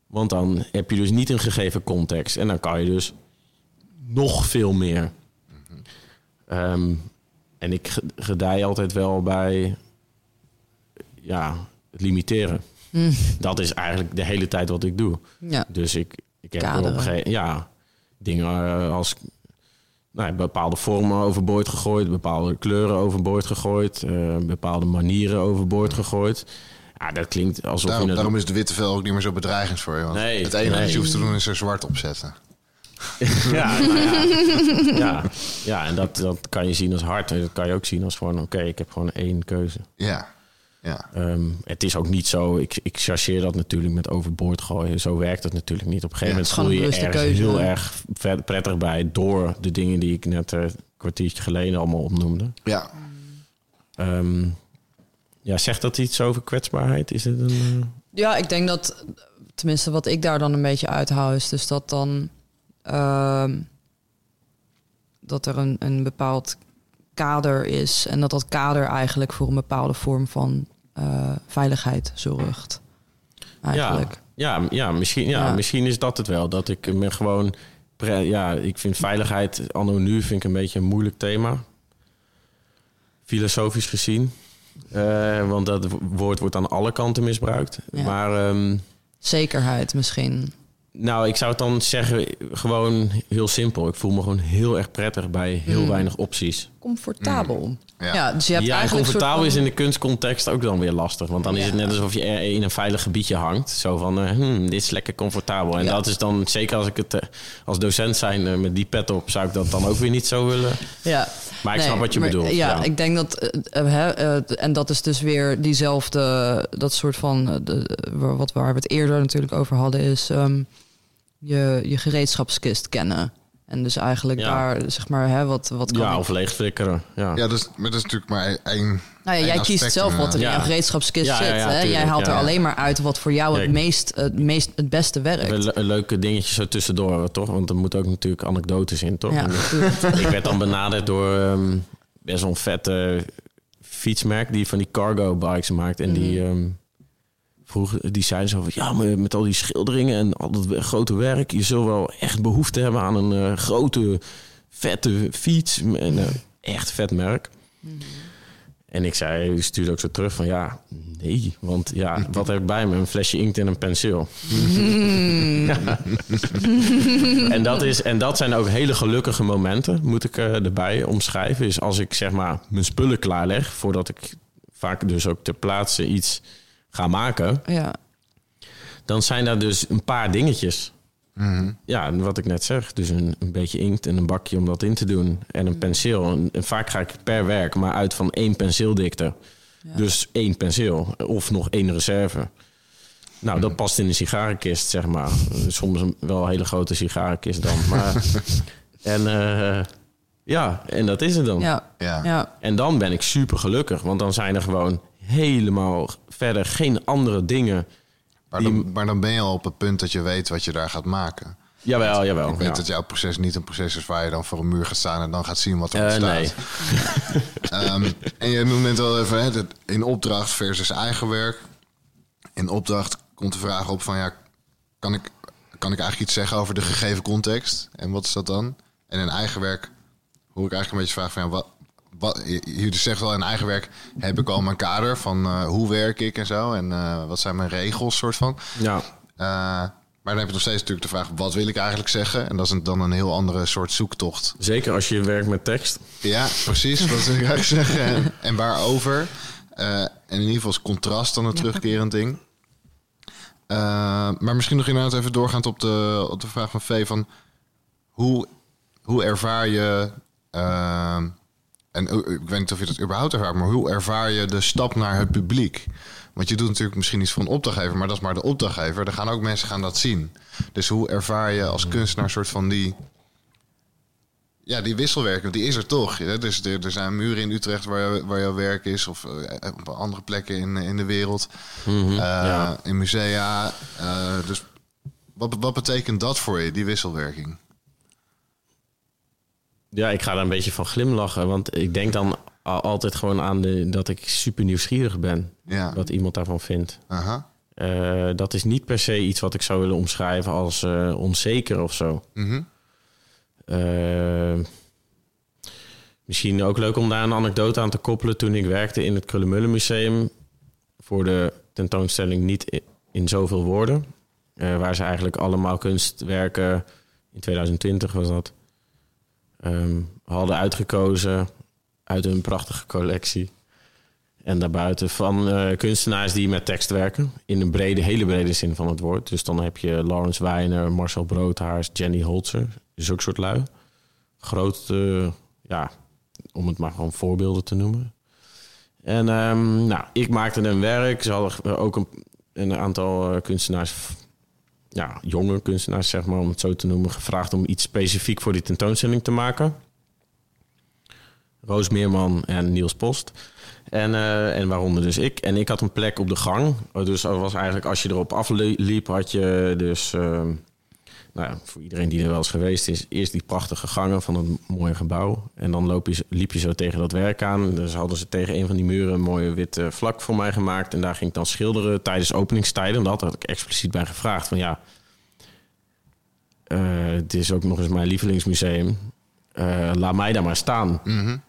Want dan heb je dus niet een gegeven context en dan kan je dus nog veel meer. Ehm, en ik ge- gedij altijd wel bij ja, het limiteren. Mm. Dat is eigenlijk de hele tijd wat ik doe. Ja. Dus ik, ik heb op een gegeven ja, dingen eh, als nou, bepaalde vormen overboord gegooid, bepaalde kleuren overboord gegooid, eh, bepaalde manieren overboord gegooid. Ja, dat klinkt alsof Daarom, je daarom is de witte vel ook niet meer zo bedreigend voor je. Want Nee, het enige nee. wat je hoeft te doen is er zwart op zetten. ja, nou ja. ja, ja, en dat, dat kan je zien als hard. En dat kan je ook zien als gewoon, oké, ik heb gewoon één keuze. Ja, ja. Ehm, het is ook niet zo, ik, ik chargeer dat natuurlijk met overboord gooien. Zo werkt het natuurlijk niet. Op een gegeven Ja, moment voel je ergens bewuste heel erg prettig bij door de dingen die ik net eh, een kwartiertje geleden allemaal opnoemde. ja. Ehm, ja, zegt dat iets over kwetsbaarheid? Is het een. eh, Ja, ik denk dat, tenminste wat ik daar dan een beetje uithaal, is dus dat dan ehm, dat er een, een bepaald kader is en dat dat kader eigenlijk voor een bepaalde vorm van eh, veiligheid zorgt. Eigenlijk. Ja, ja, misschien, ja, Ja. misschien is dat het wel. Dat ik me gewoon. pre- Ja, ik vind veiligheid anno nu vind ik een beetje een moeilijk thema. Filosofisch gezien. Eh, want dat woord wordt aan alle kanten misbruikt. Ja. Maar ehm, Zekerheid misschien. nou, ik zou het dan zeggen, gewoon heel simpel. Ik voel me gewoon heel erg prettig bij heel Mm. weinig opties. Comfortabel. Ja. Ja. dus je hebt ja, en eigenlijk een soort comfortabel van- is in de kunstcontext ook dan weer lastig. Want dan is het net alsof je in een veilig gebiedje hangt. Zo van, eh, hmm, dit is lekker comfortabel. En Ja. dat is dan, zeker als ik het eh, als docent zijn eh, met die pet op... zou ik dat dan ook weer niet zo willen. Ja. Maar ik Nee, snap wat je maar, bedoelt. Ja, ja. ik denk dat... hè, en dat is dus weer diezelfde... Dat soort van... de, wat waar we het eerder natuurlijk over hadden... is ehm, je, je gereedschapskist kennen. En dus eigenlijk Ja. daar, zeg maar... Hè, wat, wat kan ja, ik- of leeg flikkeren. Ja. Ja, dat is, maar dat is natuurlijk maar één. Nou ja, één jij kiest zelf eh, wat er in Ja. jouw gereedschapskist Ja, zit. ja, hè? jij haalt ja, er ja. alleen maar uit wat voor jou het, meest, het, meest, het beste werkt. Le- le- leuke dingetjes zo tussendoor, toch? Want er moeten ook natuurlijk anekdotes in, toch? Ik werd dan benaderd door ehm, best wel een vette fietsmerk die van die cargo bikes maakt. En die Mhm. Ehm, vroeg, die zeiden zo van ja, maar met al die schilderingen en al dat grote werk, je zult wel echt behoefte hebben aan een eh, grote, vette fiets. En, eh, echt vet merk. Mhm. En ik zei, die stuurde ook zo terug van ja, nee. Want ja, wat heb ik bij me? Een flesje inkt en een penseel. en, dat is, en dat zijn ook hele gelukkige momenten, moet ik eh, erbij omschrijven. Is als ik zeg maar mijn spullen klaarleg, voordat ik vaak dus ook ter plaatse iets ga maken, Ja, dan zijn daar dus een paar dingetjes. Mhm. Ja, en wat ik net zeg. Dus een, een beetje inkt en een bakje om dat in te doen. En een penseel. En, en vaak ga ik per werk maar uit van één penseeldikte. Ja. Dus één penseel. Of nog één reserve. Nou, dat past in een sigarenkist, zeg maar. Soms een, wel een hele grote sigarenkist dan. Maar, en eh, ja, en dat is het dan. ja, Ja. ja. En dan ben ik super gelukkig. Want dan zijn er gewoon helemaal verder geen andere dingen. Maar, Die- dan, maar dan ben je al op het punt dat je weet wat je daar gaat maken. Jawel, jawel. Ik weet ja. dat jouw proces niet een proces is waar je dan voor een muur gaat staan en dan gaat zien wat er Eh, ontstaat. nee. Ehm, en je noemde net al even hè, in opdracht versus eigen werk. In opdracht komt de vraag op van ja, kan ik, kan ik eigenlijk iets zeggen over de gegeven context? En wat is dat dan? En in eigen werk hoor ik eigenlijk een beetje vragen van ja, wat, wat, je je zegt wel in eigen werk heb ik al mijn kader van eh, hoe werk ik en zo. En eh, wat zijn mijn regels soort van. Ja. Eh, maar dan heb je nog steeds natuurlijk de vraag wat wil ik eigenlijk zeggen? En dat is een, dan een heel andere soort zoektocht. Zeker als je werkt met tekst. Ja, precies. Wat wil ik eigenlijk zeggen? En, en waarover? Eh, en in ieder geval is contrast dan een terugkerend ding. Eh, maar misschien nog inderdaad even doorgaand op de, op de vraag van V. Van hoe, hoe ervaar je... eh, en eh, ik weet niet of je dat überhaupt ervaart... maar hoe ervaar je de stap naar het publiek? Want je doet natuurlijk misschien iets voor een opdrachtgever... maar dat is maar de opdrachtgever. Er gaan ook mensen gaan dat zien. Dus hoe ervaar je als kunstenaar een soort van die... Ja, die wisselwerking, die is er toch. Hè? Dus er, er zijn muren in Utrecht waar, waar jouw werk is... of eh, op andere plekken in, in de wereld. Mhm, Eh, ja. In musea. Eh, dus wat, wat betekent dat voor je, die wisselwerking? Ja, ik ga daar een beetje van glimlachen. Want ik denk dan al- altijd gewoon aan de, dat ik super nieuwsgierig ben. Ja. Wat iemand daarvan vindt. Aha. Eh, dat is niet per se iets wat ik zou willen omschrijven als eh, onzeker of zo. Mhm. Eh, misschien ook leuk om daar een anekdote aan te koppelen. Toen ik werkte in het Krullenmullen Museum voor de tentoonstelling Niet in zoveel woorden. waar ze eigenlijk allemaal kunstwerken, in 2020 was dat, ehm, hadden uitgekozen uit hun prachtige collectie. En daarbuiten van eh, kunstenaars die met tekst werken. In een brede, hele brede zin van het woord. Dus dan heb je Lawrence Weiner, Marcel Broodhaars, Jenny Holzer. Zulke soort lui. Groot, eh, ja, om het maar gewoon voorbeelden te noemen. En ehm, nou, ik maakte een werk. Ze hadden ook een, een aantal eh, kunstenaars, ja, jonge kunstenaars zeg maar, om het zo te noemen, gevraagd om iets specifiek voor die tentoonstelling te maken. Roos Meerman en Niels Post. En, eh, en waaronder dus ik. En ik had een plek op de gang. Dus dat was eigenlijk als je erop afliep, had je dus... eh, nou ja, voor iedereen die er wel eens geweest is... eerst die prachtige gangen van een mooie gebouw. En dan loop je, liep je zo tegen dat werk aan. Dus hadden ze tegen een van die muren een mooie witte vlak voor mij gemaakt. En daar ging ik dan schilderen tijdens openingstijden. En dat had ik expliciet bij gevraagd. Van ja, eh, het is ook nog eens mijn lievelingsmuseum. Eh, laat mij daar maar staan.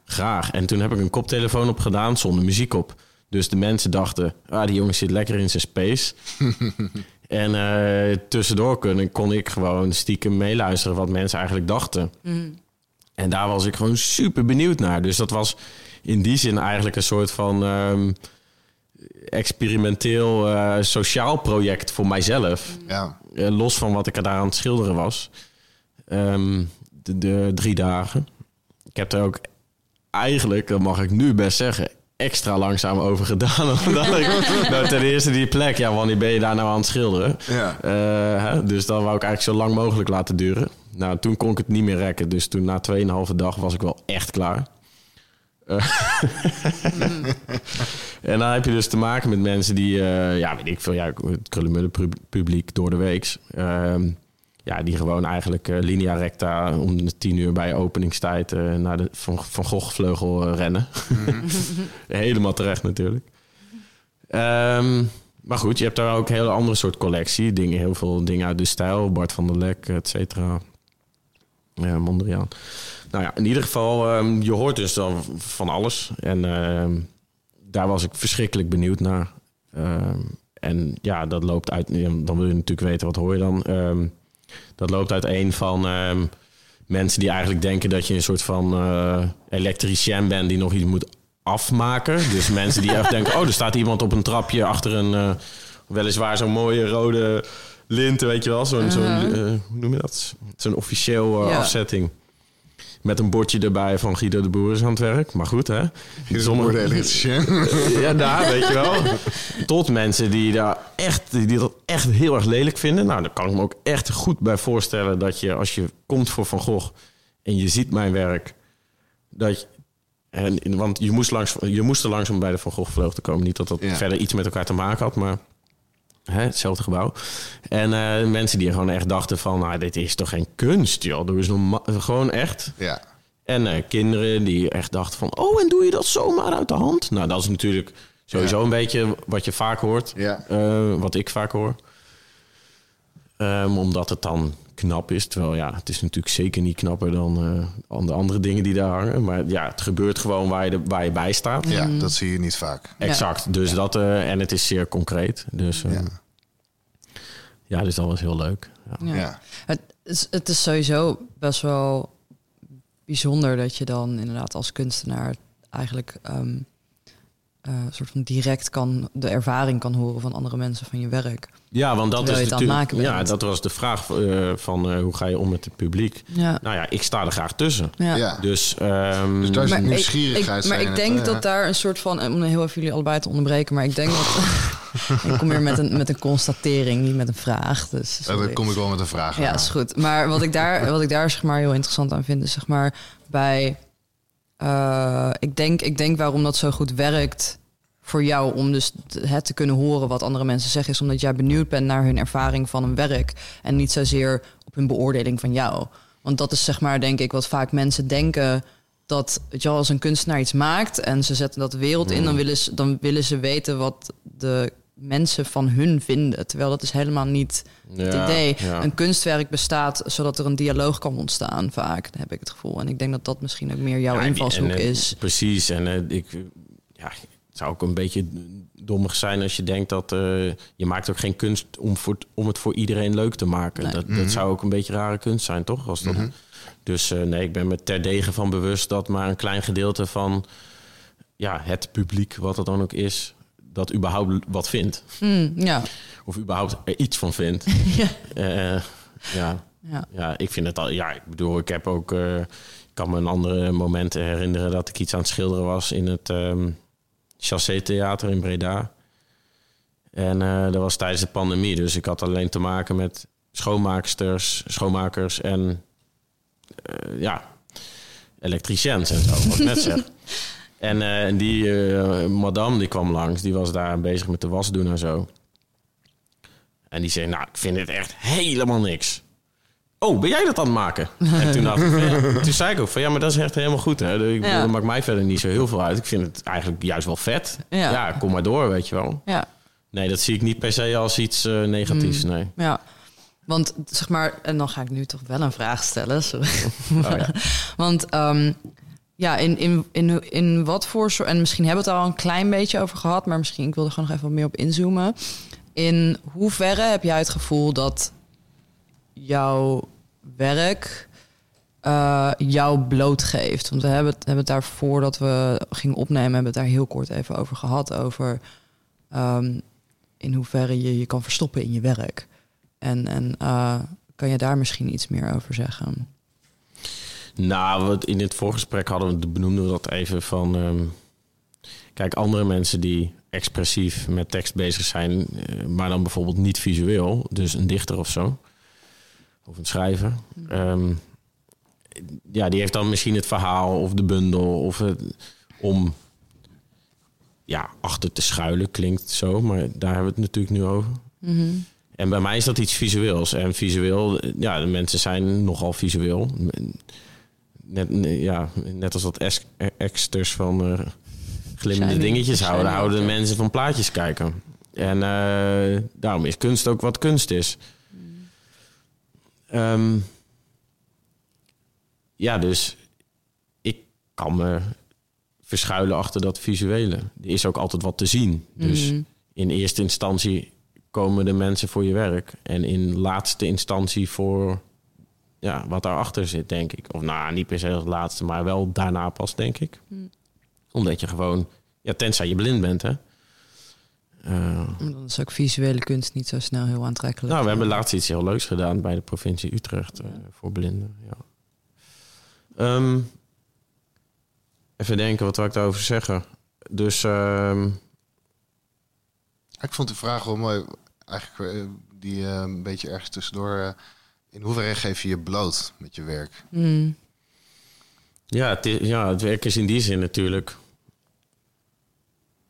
Graag. En toen heb ik een koptelefoon op gedaan zonder muziek op. Dus de mensen dachten, ah, die jongen zit lekker in zijn space. en eh, tussendoor kon, kon ik gewoon stiekem meeluisteren wat mensen eigenlijk dachten. En daar was ik gewoon super benieuwd naar. Dus dat was in die zin eigenlijk een soort van ehm, experimenteel eh, sociaal project voor mijzelf. Ja. Eh, los van wat ik er daar aan het schilderen was. Ehm, de, de drie dagen. Ik heb er ook eigenlijk, dat mag ik nu best zeggen, extra langzaam over gedaan. Omdat ik nou, ten eerste die plek, ja, wanneer ben je daar nou aan het schilderen? Ja. Eh, hè, dus dat wou ik eigenlijk zo lang mogelijk laten duren. Nou, toen kon ik het niet meer rekken. Dus toen na 2,5 dag was ik wel echt klaar. Eh, en dan heb je dus te maken met mensen die, eh, ja, weet ik veel, ja, het krullenmullen pu- publiek door de weeks. Ja, die gewoon eigenlijk eh, linea recta om de tien uur bij openingstijd eh, naar de Van, van Gogh vleugel eh, rennen. Helemaal terecht natuurlijk. Ehm, maar goed, je hebt daar ook een hele andere soort collectie. Dingen, heel veel dingen uit de stijl. Bart van der Lek, et cetera. Ja, Mondriaan. Nou ja, in ieder geval, ehm, je hoort dus dan van alles. En ehm, daar was ik verschrikkelijk benieuwd naar. En ja, dat loopt uit... Dan wil je natuurlijk weten, wat hoor je dan? Dat loopt uiteen van ehm, mensen die eigenlijk denken dat je een soort van eh elektricien bent die nog iets moet afmaken. Dus mensen die echt denken, oh, er staat iemand op een trapje achter een eh, weliswaar zo'n mooie rode lint, weet je wel, zo'n, zo'n Uh-huh. eh, hoe noem je dat? Zo'n officieel Ja. afzetting. Met een bordje erbij van Guido de Boer is aan het werk. Maar goed, hè? Elektricien. Ja, daar, weet je wel. Tot mensen die, daar echt, die dat echt heel erg lelijk vinden. Nou, daar kan ik me ook echt goed bij voorstellen... dat je, als je komt voor Van Gogh en je ziet mijn werk... dat je, en, want je moest, langs, je moest er langs om bij de Van Gogh vleugel te komen. Niet dat dat Ja. verder iets met elkaar te maken had, maar... Hè, hetzelfde gebouw. En eh, mensen die gewoon echt dachten van... Nou, dit is toch geen kunst, joh. Eens norma- gewoon echt... Ja. En eh, kinderen die echt dachten van... oh, en doe je dat zomaar uit de hand? Nou, dat is natuurlijk sowieso Ja. een beetje wat je vaak hoort. Ja. Eh, wat ik vaak hoor. Ehm, omdat het dan knap is. Terwijl ja, het is natuurlijk zeker niet knapper dan eh, aan de andere dingen die daar hangen. Maar ja, het gebeurt gewoon waar je, de, waar je bij staat. ja, dat zie je niet vaak. Exact. Dus dat, eh, en het is zeer concreet. Dus eh, Ja. ja. dus dat was heel leuk. Ja. Ja. Ja. Het, is, het is sowieso best wel bijzonder dat je dan inderdaad als kunstenaar eigenlijk ehm, eh, soort van direct kan de ervaring kan horen van andere mensen van je werk. Ja, want dat is natuurlijk. Ja, dat was de vraag eh, van eh, hoe ga je om met het publiek. Ja. Nou ja, ik sta er graag tussen. ja. Ja. Dus, ehm, Dus daar is Maar ik, nieuwsgierigheid. ik, maar ik denk dat daar een soort van, om heel even jullie allebei te onderbreken, maar ik denk dat. ik kom weer met een, met een constatering, niet met een vraag. Dus sorry. Dan kom ik wel met een vraag. Ja, is goed. Maar wat ik daar, wat ik daar zeg maar heel interessant aan vind, is zeg maar bij. eh, ik, denk, ik denk waarom dat zo goed werkt voor jou om dus het te kunnen horen wat andere mensen zeggen, is omdat jij benieuwd bent naar hun ervaring van een werk en niet zozeer op hun beoordeling van jou. Want dat is zeg maar denk ik wat vaak mensen denken dat weet je wel, als een kunstenaar iets maakt en ze zetten dat de wereld in, dan willen ze, dan willen ze weten wat de mensen van hun vinden. Terwijl dat is helemaal niet het ja, idee. ja. Een kunstwerk bestaat zodat er een dialoog kan ontstaan, vaak, heb ik het gevoel. En ik denk dat dat misschien ook meer jouw Ja, invalshoek en, is. Precies. En ik, ja, zou ook een beetje dommig zijn als je denkt dat eh, je maakt ook geen kunst om, voor, om het voor iedereen leuk te maken. Nee. Dat, dat zou ook een beetje rare kunst zijn, toch? Als dat, Dus eh, nee, ik ben me terdege van bewust dat maar een klein gedeelte van ja, het publiek, wat het dan ook is, dat überhaupt wat vindt. Hmm, ja. Of überhaupt er iets van vindt. ja. Eh, ja. Ja. Ja, ik vind het al. Ja, ik bedoel, ik heb ook. eh, ik kan me een andere moment herinneren dat ik iets aan het schilderen was in het ehm Chassé Theater in Breda. En eh, dat was tijdens de pandemie, dus ik had alleen te maken met schoonmaaksters, schoonmakers en eh, ja, elektriciëns en zo, wat ik net zeg. En eh, en die madame die kwam langs, die was daar bezig met de was doen en zo. En die zei, nou, ik vind dit echt helemaal niks. Oh, ben jij dat aan het maken? En toen, dacht ik, van, ja, toen zei ik ook van, ja, maar dat is echt helemaal goed. Hè? Ik bedoel, Ja. Dat maakt mij verder niet zo heel veel uit. Ik vind het eigenlijk juist wel vet. Ja. Ja, kom maar door, weet je wel. ja. Nee, dat zie ik niet per se als iets eh, negatiefs, nee. Ja, want zeg maar, en dan ga ik nu toch wel een vraag stellen. Sorry. Oh. Want ehm, ja, in, in, in, in wat voor soort. En misschien hebben we het al een klein beetje over gehad, maar misschien ik wil er gewoon nog even wat meer op inzoomen. In hoeverre heb jij het gevoel dat jouw werk eh, jou blootgeeft? Want we hebben het, hebben het daar voordat we gingen opnemen, hebben we het daar heel kort even over gehad. Over ehm, in hoeverre je je kan verstoppen in je werk. En, en eh, kan je daar misschien iets meer over zeggen? Nou, in het voorgesprek hadden we, benoemden we dat even van... ehm, kijk, andere mensen die expressief met tekst bezig zijn... eh, maar dan bijvoorbeeld niet visueel, dus een dichter of zo... of een schrijver... ehm, ja, die heeft dan misschien het verhaal of de bundel... of het, om ja, achter te schuilen, klinkt zo... maar daar hebben we het natuurlijk nu over. En bij mij is dat iets visueels. En visueel, ja, de mensen zijn nogal visueel. Net, ja, net als dat ex- exters van eh, glimmende Shiny. dingetjes Shiny houden, houden de mensen van plaatjes kijken. En eh, daarom is kunst ook wat kunst is. Ehm, ja, dus ik kan me verschuilen achter dat visuele. Er is ook altijd wat te zien. Dus Mhm. in eerste instantie komen de mensen voor je werk. En in laatste instantie voor ja, wat daarachter zit, denk ik. Of nou, niet per se als laatste, maar wel daarna pas, denk ik. Omdat je gewoon, ja, tenzij je blind bent, hè. Eh, Dan is ook visuele kunst niet zo snel heel aantrekkelijk. nou, we hebben laatst iets heel leuks gedaan bij de provincie Utrecht eh, voor blinden. Ja. Ehm, even denken, wat wil ik daarover zeggen? Dus, ehm, Ik vond de vraag wel mooi. Eigenlijk eh, die eh, een beetje ergens tussendoor. eh, in hoeverre geef je je bloot met je werk? Mm, Ja, het, is- ja, het werk is in die zin natuurlijk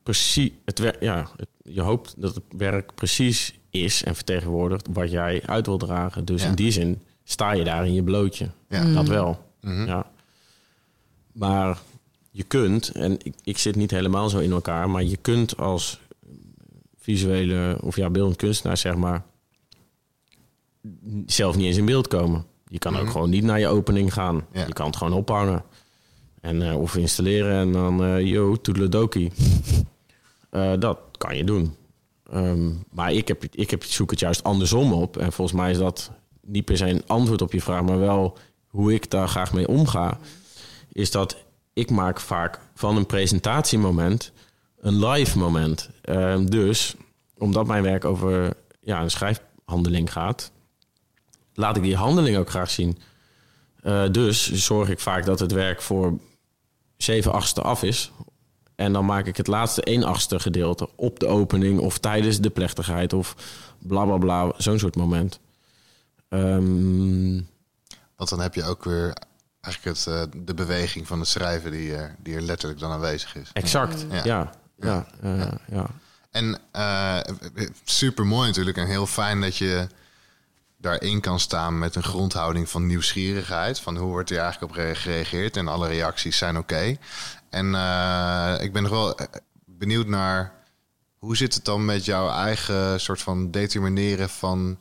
precies. Het werk, ja, het- je hoopt dat het werk precies is en vertegenwoordigt wat jij uit wil dragen. Dus Ja. in die zin sta je daar in je blootje. Ja. Dat wel. Mhm. Ja. Maar je kunt, en ik, ik zit niet helemaal zo in elkaar, maar je kunt als visuele of ja, beeldend kunstenaar, zeg maar, zelf niet eens in beeld komen. Je kan ook Mhm. gewoon niet naar je opening gaan. Ja. Je kan het gewoon ophangen. En, eh, of installeren en dan, eh yo, toedeledokie. Eh dat kan je doen. Ehm, maar ik, heb, ik heb, zoek het juist andersom op. En volgens mij is dat niet per se een antwoord op je vraag, maar wel hoe ik daar graag mee omga. Is dat ik maak vaak van een presentatiemoment een live moment. Ehm, dus, omdat mijn werk over ja, een schrijfhandeling gaat, laat ik die handeling ook graag zien. Eh, dus zorg ik vaak dat het werk voor 7 achtste af is. En dan maak ik het laatste 1 achtste gedeelte op de opening of tijdens de plechtigheid of bla bla bla, zo'n soort moment. Ehm, Want dan heb je ook weer eigenlijk het, eh, de beweging van het schrijven die, er die er letterlijk dan aanwezig is. exact, Ja. ja. Ja, ja, ja, ja. En super mooi natuurlijk en heel fijn dat je daarin kan staan met een grondhouding van nieuwsgierigheid. Van hoe wordt er eigenlijk op gereageerd en alle reacties zijn oké. En eh, ik ben nog wel eh, benieuwd naar hoe zit het dan met jouw eigen soort van determineren van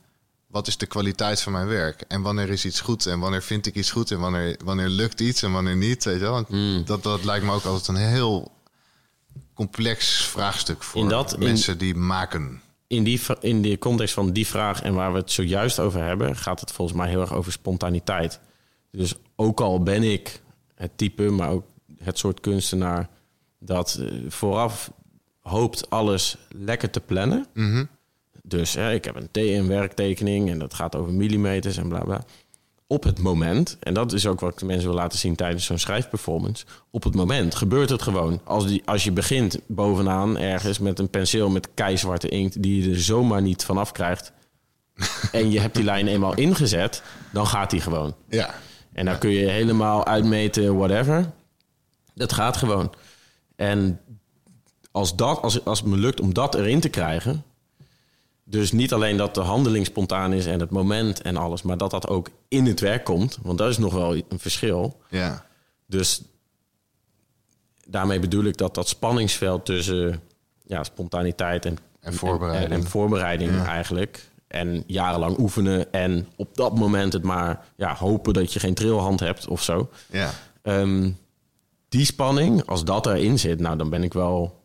wat is de kwaliteit van mijn werk en wanneer is iets goed en wanneer vind ik iets goed en wanneer, wanneer lukt iets en wanneer niet. Weet je wel? Hmm. Dat, dat lijkt me ook altijd een heel complex vraagstuk voor in- mensen die maken. in die, in de context van die vraag en waar we het zojuist over hebben, gaat het volgens mij heel erg over spontaniteit. Dus ook al ben ik het type, maar ook het soort kunstenaar dat eh, vooraf hoopt alles lekker te plannen. Mhm. Dus hè, ik heb een, te- een werktekening en dat gaat over millimeters en bla bla. Op het moment, en dat is ook wat ik de mensen wil laten zien tijdens zo'n schrijfperformance. Op het moment gebeurt het gewoon. Als, die, als je begint bovenaan ergens met een penseel met keizwarte inkt, die je er zomaar niet vanaf krijgt. en je hebt die lijn eenmaal ingezet, dan gaat die gewoon. Ja. En dan kun je helemaal uitmeten, whatever. Dat gaat gewoon. En als, dat, als, als het me lukt om dat erin te krijgen. Dus niet alleen dat de handeling spontaan is en het moment en alles, maar dat dat ook in het werk komt. Want dat is nog wel een verschil. Ja. Dus daarmee bedoel ik dat dat spanningsveld tussen ja, spontaniteit en, En voorbereiding. en, en voorbereiding Ja. eigenlijk. En jarenlang oefenen en op dat moment het maar ja, hopen dat je geen trilhand hebt of zo. Ja. Ehm, die spanning, als dat erin zit, nou dan ben ik wel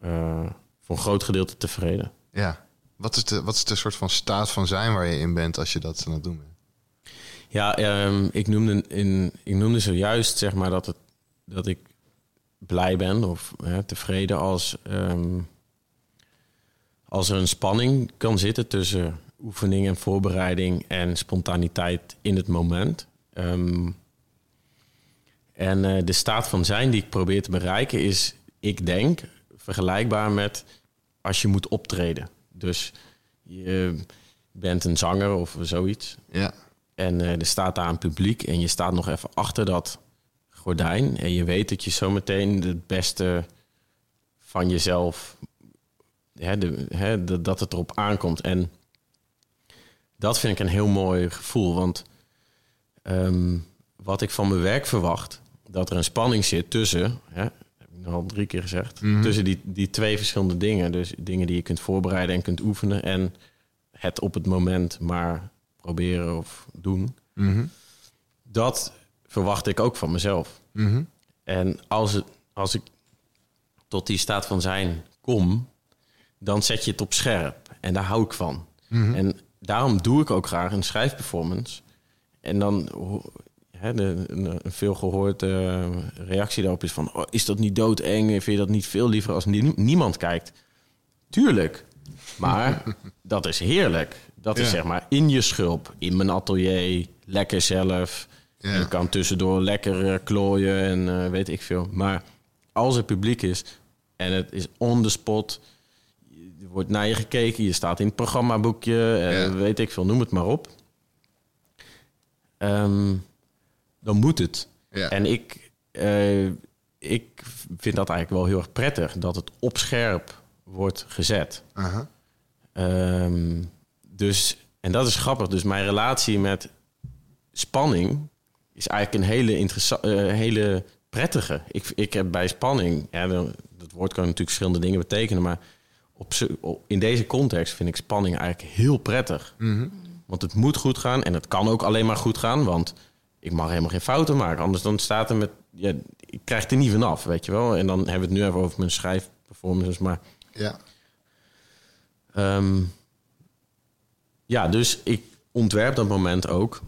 eh, voor een groot gedeelte tevreden. Ja. Wat is, de, wat is de soort van staat van zijn waar je in bent als je dat aan het doen bent? Ja, ehm, ik, noemde in, ik noemde zojuist zeg maar dat, het, dat ik blij ben of hè, tevreden als, ehm, als er een spanning kan zitten tussen oefening en voorbereiding en spontaniteit in het moment. Ehm, en eh, de staat van zijn die ik probeer te bereiken is, ik denk, vergelijkbaar met als je moet optreden. Dus je bent een zanger of zoiets. Ja. En eh, er staat daar een publiek en je staat nog even achter dat gordijn. En je weet dat je zometeen het beste van jezelf, hè, de, hè, dat- dat het erop aankomt. En dat vind ik een heel mooi gevoel. Want ehm, wat ik van mijn werk verwacht, dat er een spanning zit tussen, hè, heb ik al drie keer gezegd, tussen die, die twee verschillende dingen. Dus dingen die je kunt voorbereiden en kunt oefenen. En het op het moment maar proberen of doen. Mhm. Dat verwacht ik ook van mezelf. Mhm. En als, het, als ik tot die staat van zijn kom, dan zet je het op scherp. En daar hou ik van. En daarom doe ik ook graag een schrijfperformance. En dan hè, de, een, een veel gehoorde reactie daarop is van... Oh, is dat niet doodeng? Vind je dat niet veel liever als nie- niemand kijkt? Tuurlijk. Maar dat is heerlijk. Dat is Ja. zeg maar in je schulp, in mijn atelier, lekker zelf. Ja. En kan tussendoor lekker eh, klooien en eh, weet ik veel. Maar als er publiek is en het is on the spot, er wordt naar je gekeken, je staat in het programmaboekje, eh, Ja. weet ik veel, noem het maar op. Ehm, dan moet het. Ja. En ik, eh, ik vind dat eigenlijk wel heel erg prettig dat het op scherp wordt gezet. Ehm, dus, en dat is grappig. Dus mijn relatie met spanning is eigenlijk een hele, interessa- eh, hele prettige. Ik, ik heb bij spanning, ja, dat woord kan natuurlijk verschillende dingen betekenen, maar op, in deze context vind ik spanning eigenlijk heel prettig. Want het moet goed gaan en het kan ook alleen maar goed gaan, want ik mag helemaal geen fouten maken. Anders dan staat er met, ja, ik krijg er niet vanaf, weet je wel. En dan hebben we het nu even over mijn schrijfperformances, maar Ja. Ehm, ja, dus ik ontwerp dat moment ook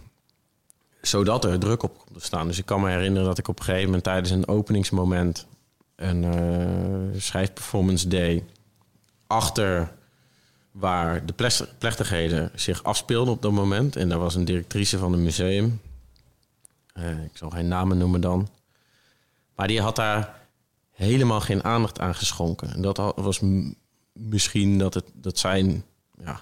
zodat er druk op komt te staan. Dus ik kan me herinneren dat ik op een gegeven moment tijdens een openingsmoment een eh, schrijfperformance day achter waar de plech- plechtigheden zich afspeelden op dat moment. En daar was een directrice van een museum. Eh, ik zal geen namen noemen dan. Maar die had daar helemaal geen aandacht aan geschonken. En dat was misschien dat, het, dat zijn ja,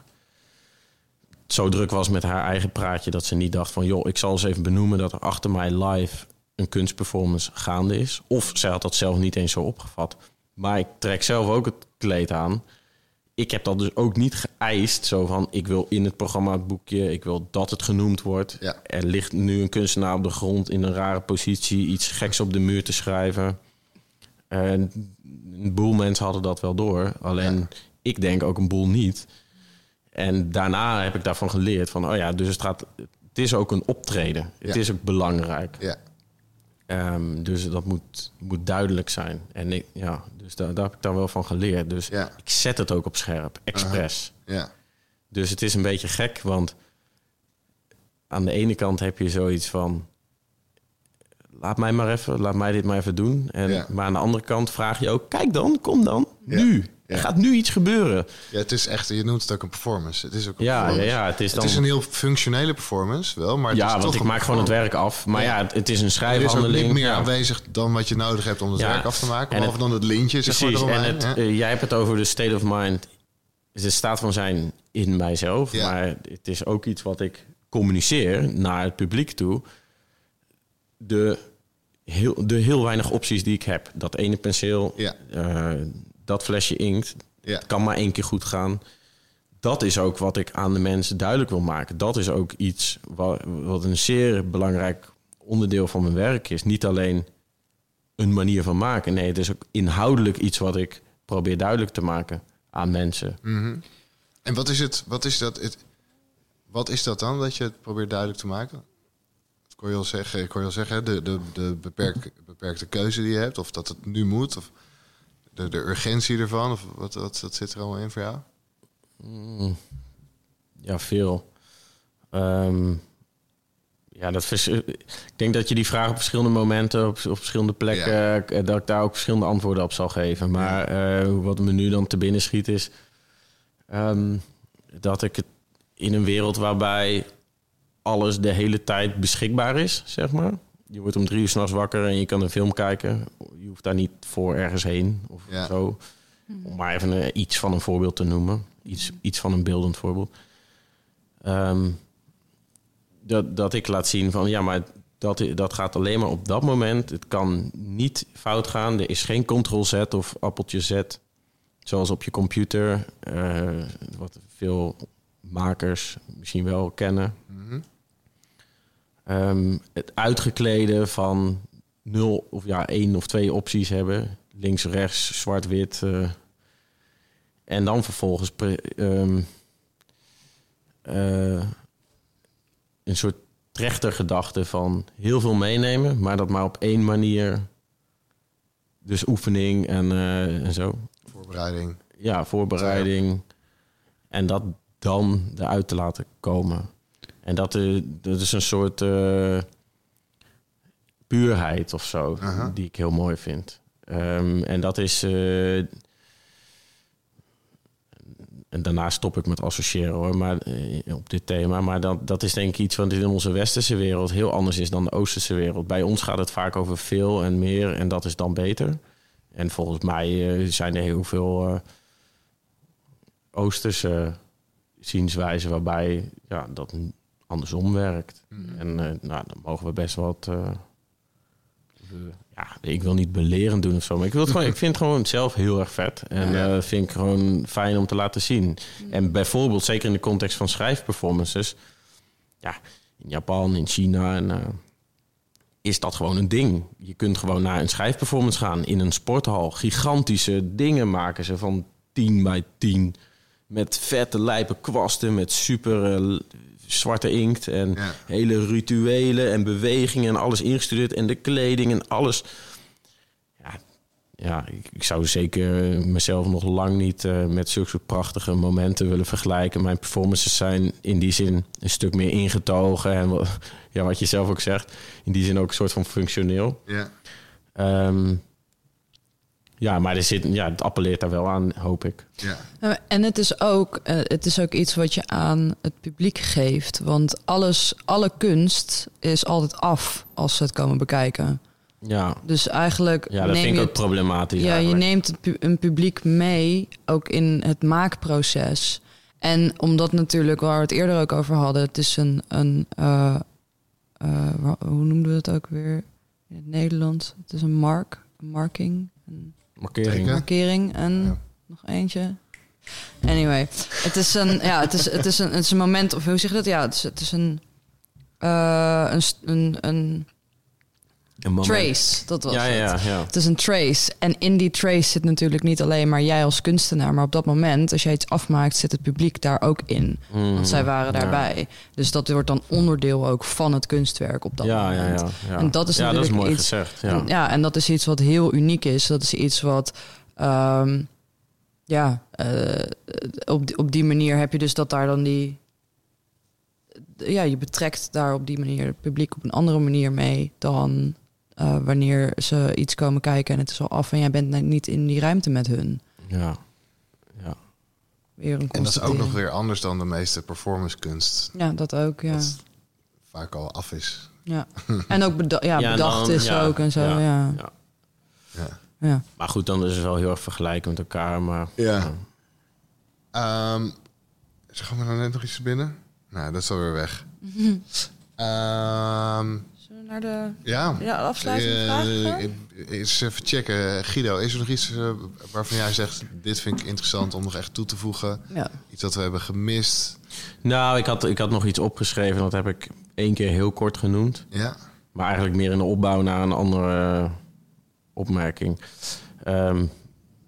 zo druk was met haar eigen praatje... dat ze niet dacht van... joh, ik zal eens even benoemen dat er achter mij live een kunstperformance gaande is. Of zij had dat zelf niet eens zo opgevat. Maar ik trek zelf ook het kleed aan. Ik heb dat dus ook niet geëist. Zo van, ik wil in het programma het boekje... ik wil dat het genoemd wordt. Ja. Er ligt nu een kunstenaar op de grond in een rare positie... iets geks op de muur te schrijven... En een boel mensen hadden dat wel door. Alleen ik denk ook een boel niet. En daarna heb ik daarvan geleerd van, oh ja, dus het gaat, het is ook een optreden. Het Ja. is ook belangrijk. Ja. Ehm, dus dat moet, moet duidelijk zijn. En ik, ja, dus daar, daar heb ik dan wel van geleerd. Dus Ja. ik zet het ook op scherp, expres. Ja. Dus het is een beetje gek, want aan de ene kant heb je zoiets van... laat mij maar even, laat mij dit maar even doen. En, Ja. Maar aan de andere kant vraag je ook, kijk dan, kom dan, nu. Er gaat nu iets gebeuren. ja, het is echt, je noemt het ook een performance. Het is ook een Ja, ja, performance. ja, het is dan... Het is een heel functionele performance, wel, maar het ja, is want toch ik maak gewoon het werk af. Maar ja, Ja. het, het is een Er is ook schrijfhandeling. niet meer ja. aanwezig dan wat je nodig hebt om het Ja. werk af te maken. En Behalve dan het lintje, zeg maar, Precies, en het, eh, jij hebt het over de state of mind. is de staat van zijn in mijzelf. Ja. Maar het is ook iets wat ik communiceer naar het publiek toe. De heel, de heel weinig opties die ik heb. Dat ene penseel, Ja. eh, dat flesje inkt. Ja. Kan maar één keer goed gaan. Dat is ook wat ik aan de mensen duidelijk wil maken. Dat is ook iets wat, wat een zeer belangrijk onderdeel van mijn werk is. Niet alleen een manier van maken. Nee, het is ook inhoudelijk iets wat ik probeer duidelijk te maken aan mensen. Mhm. En wat is het, wat is dat, het, wat is dat dan dat je het probeert duidelijk te maken? Dat kon je al zeggen, ik kon je al zeggen de, de, de beperk, beperkte keuze die je hebt, of dat het nu moet, of de, de urgentie ervan, of wat, wat, wat zit er allemaal in voor jou? Mm. Ja, veel. Ehm, ja, dat vers- ik denk dat je die vraag op verschillende momenten, op, op verschillende plekken, eh, dat ik daar ook verschillende antwoorden op zal geven. Maar eh, wat me nu dan te binnen schiet is ehm, dat ik het in een wereld waarbij alles de hele tijd beschikbaar is, zeg maar. Je wordt om drie uur s'nachts wakker en je kan een film kijken. Je hoeft daar niet voor ergens heen of Ja. zo. Om maar even iets van een voorbeeld te noemen. Iets, iets van een beeldend voorbeeld. Ehm, dat, dat ik laat zien van ja, maar dat, dat gaat alleen maar op dat moment. Het kan niet fout gaan. Er is geen ctrl-z of appeltje z. Zoals op je computer. eh, wat veel makers misschien wel kennen. Mhm. Ehm, het uitgekleden van nul of ja, één of twee opties hebben. Links, rechts, zwart, wit. eh. en dan vervolgens ehm, eh, een soort trechtergedachte van heel veel meenemen, maar dat maar op één manier. Dus oefening en, eh, en zo. Voorbereiding. Ja, voorbereiding. En dat dan eruit te laten komen. En dat, eh, dat is een soort eh, puurheid of zo, Aha. die ik heel mooi vind. Ehm, en dat is. eh, en daarna stop ik met associëren hoor, maar eh, op dit thema. Maar dat, dat is denk ik iets wat in onze westerse wereld heel anders is dan de oosterse wereld. Bij ons gaat het vaak over veel en meer en dat is dan beter. En volgens mij zijn er heel veel oosterse zienswijzen waarbij ja, dat andersom werkt. En eh, nou, dan mogen we best wat. eh, ja, ik wil niet belerend doen of zo, maar ik, wil het gewoon, ik vind het gewoon zelf heel erg vet. En Ja. eh, vind ik gewoon fijn om te laten zien. En bijvoorbeeld, zeker in de context van schrijfperformances, ja, in Japan, in China en. is dat gewoon een ding. Je kunt gewoon naar een schrijfperformance gaan in een sporthal. Gigantische dingen maken ze van 10 bij 10. Met vette lijpe kwasten, met super zwarte inkt. En Ja. hele rituelen en bewegingen en alles ingestudeerd. En de kleding en alles. Ja, ja ik, ik zou zeker mezelf nog lang niet eh, met zulke prachtige momenten willen vergelijken. Mijn performances zijn in die zin een stuk meer ingetogen. En wat, ja, wat je zelf ook zegt, in die zin ook een soort van functioneel. Ja. Ehm, ja, maar er zit, ja, het appelleert daar wel aan, hoop ik. Ja. Ja, En het is, ook, eh, het is ook iets wat je aan het publiek geeft. Want alles, alle kunst is altijd af als ze het komen bekijken. Ja, Dus eigenlijk ja dat neem vind je ik ook het- problematisch Ja, je neemt een publiek mee, ook in het maakproces. En omdat natuurlijk, waar we het eerder ook over hadden, het is een, een eh, eh, hoe noemden we het ook weer in het Nederlands? Het is een mark, een marking, een Markering. Markering en Ja. nog eentje. Anyway, het is een, ja, het is, het is een, het is een moment, of hoe zeg je dat? Ja, het is, het is een, eh, een, een, een Een trace, dat was Ja, het. ja, ja. Het is een trace. En in die trace zit natuurlijk niet alleen maar jij als kunstenaar. Maar op dat moment, als jij iets afmaakt, zit het publiek daar ook in. Want Mhm. zij waren daarbij. Dus dat wordt dan onderdeel ook van het kunstwerk op dat moment. ja, ja. En dat is ja, dat is natuurlijk mooi iets- gezegd. Ja. En, ja, en dat is iets wat heel uniek is. Dat is iets wat... ehm, ja, eh, op, die- op die manier heb je dus dat daar dan die... Ja, je betrekt daar op die manier het publiek op een andere manier mee... dan eh, wanneer ze iets komen kijken en het is al af... en jij bent niet in die ruimte met hun. ja. ja. Weer een En dat is ook nog weer anders dan de meeste performancekunst. Ja, dat ook, ja. Dat vaak al af is. ja. En ook beda ja, Ja, bedacht dan- is ja, ook en zo, ja, ja. ja. Ja. ja. Maar goed, dan is het wel heel erg vergelijken met elkaar. Maar Ja. Ehm gaan we nou net nog iets binnen? Nou, dat is alweer weg. Ehm, naar de ja. ja, afsluitende Eh, eh, eens even checken. Guido, is er nog iets eh, waarvan jij zegt... dit vind ik interessant om nog echt toe te voegen? Ja. Iets dat we hebben gemist? Nou, ik had, ik had nog iets opgeschreven. Dat heb ik één keer heel kort genoemd. Ja? Maar eigenlijk meer in de opbouw naar een andere eh, opmerking. Ehm,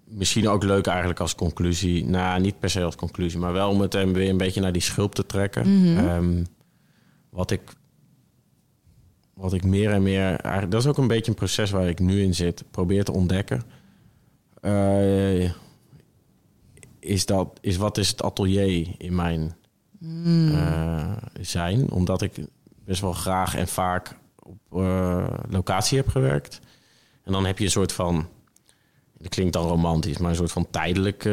misschien ook leuk eigenlijk als conclusie. Nou, niet per se als conclusie, maar wel om het hem weer een beetje naar die schulp te trekken. Mhm. Ehm, wat ik. Wat ik meer en meer. Eigenlijk, dat is ook een beetje een proces waar ik nu in zit. Probeer te ontdekken. Eh, is dat. Is wat is het atelier in mijn eh, zijn? Omdat ik best wel graag en vaak op eh, locatie heb gewerkt. En dan heb je een soort van. Dat klinkt dan romantisch, maar een soort van tijdelijk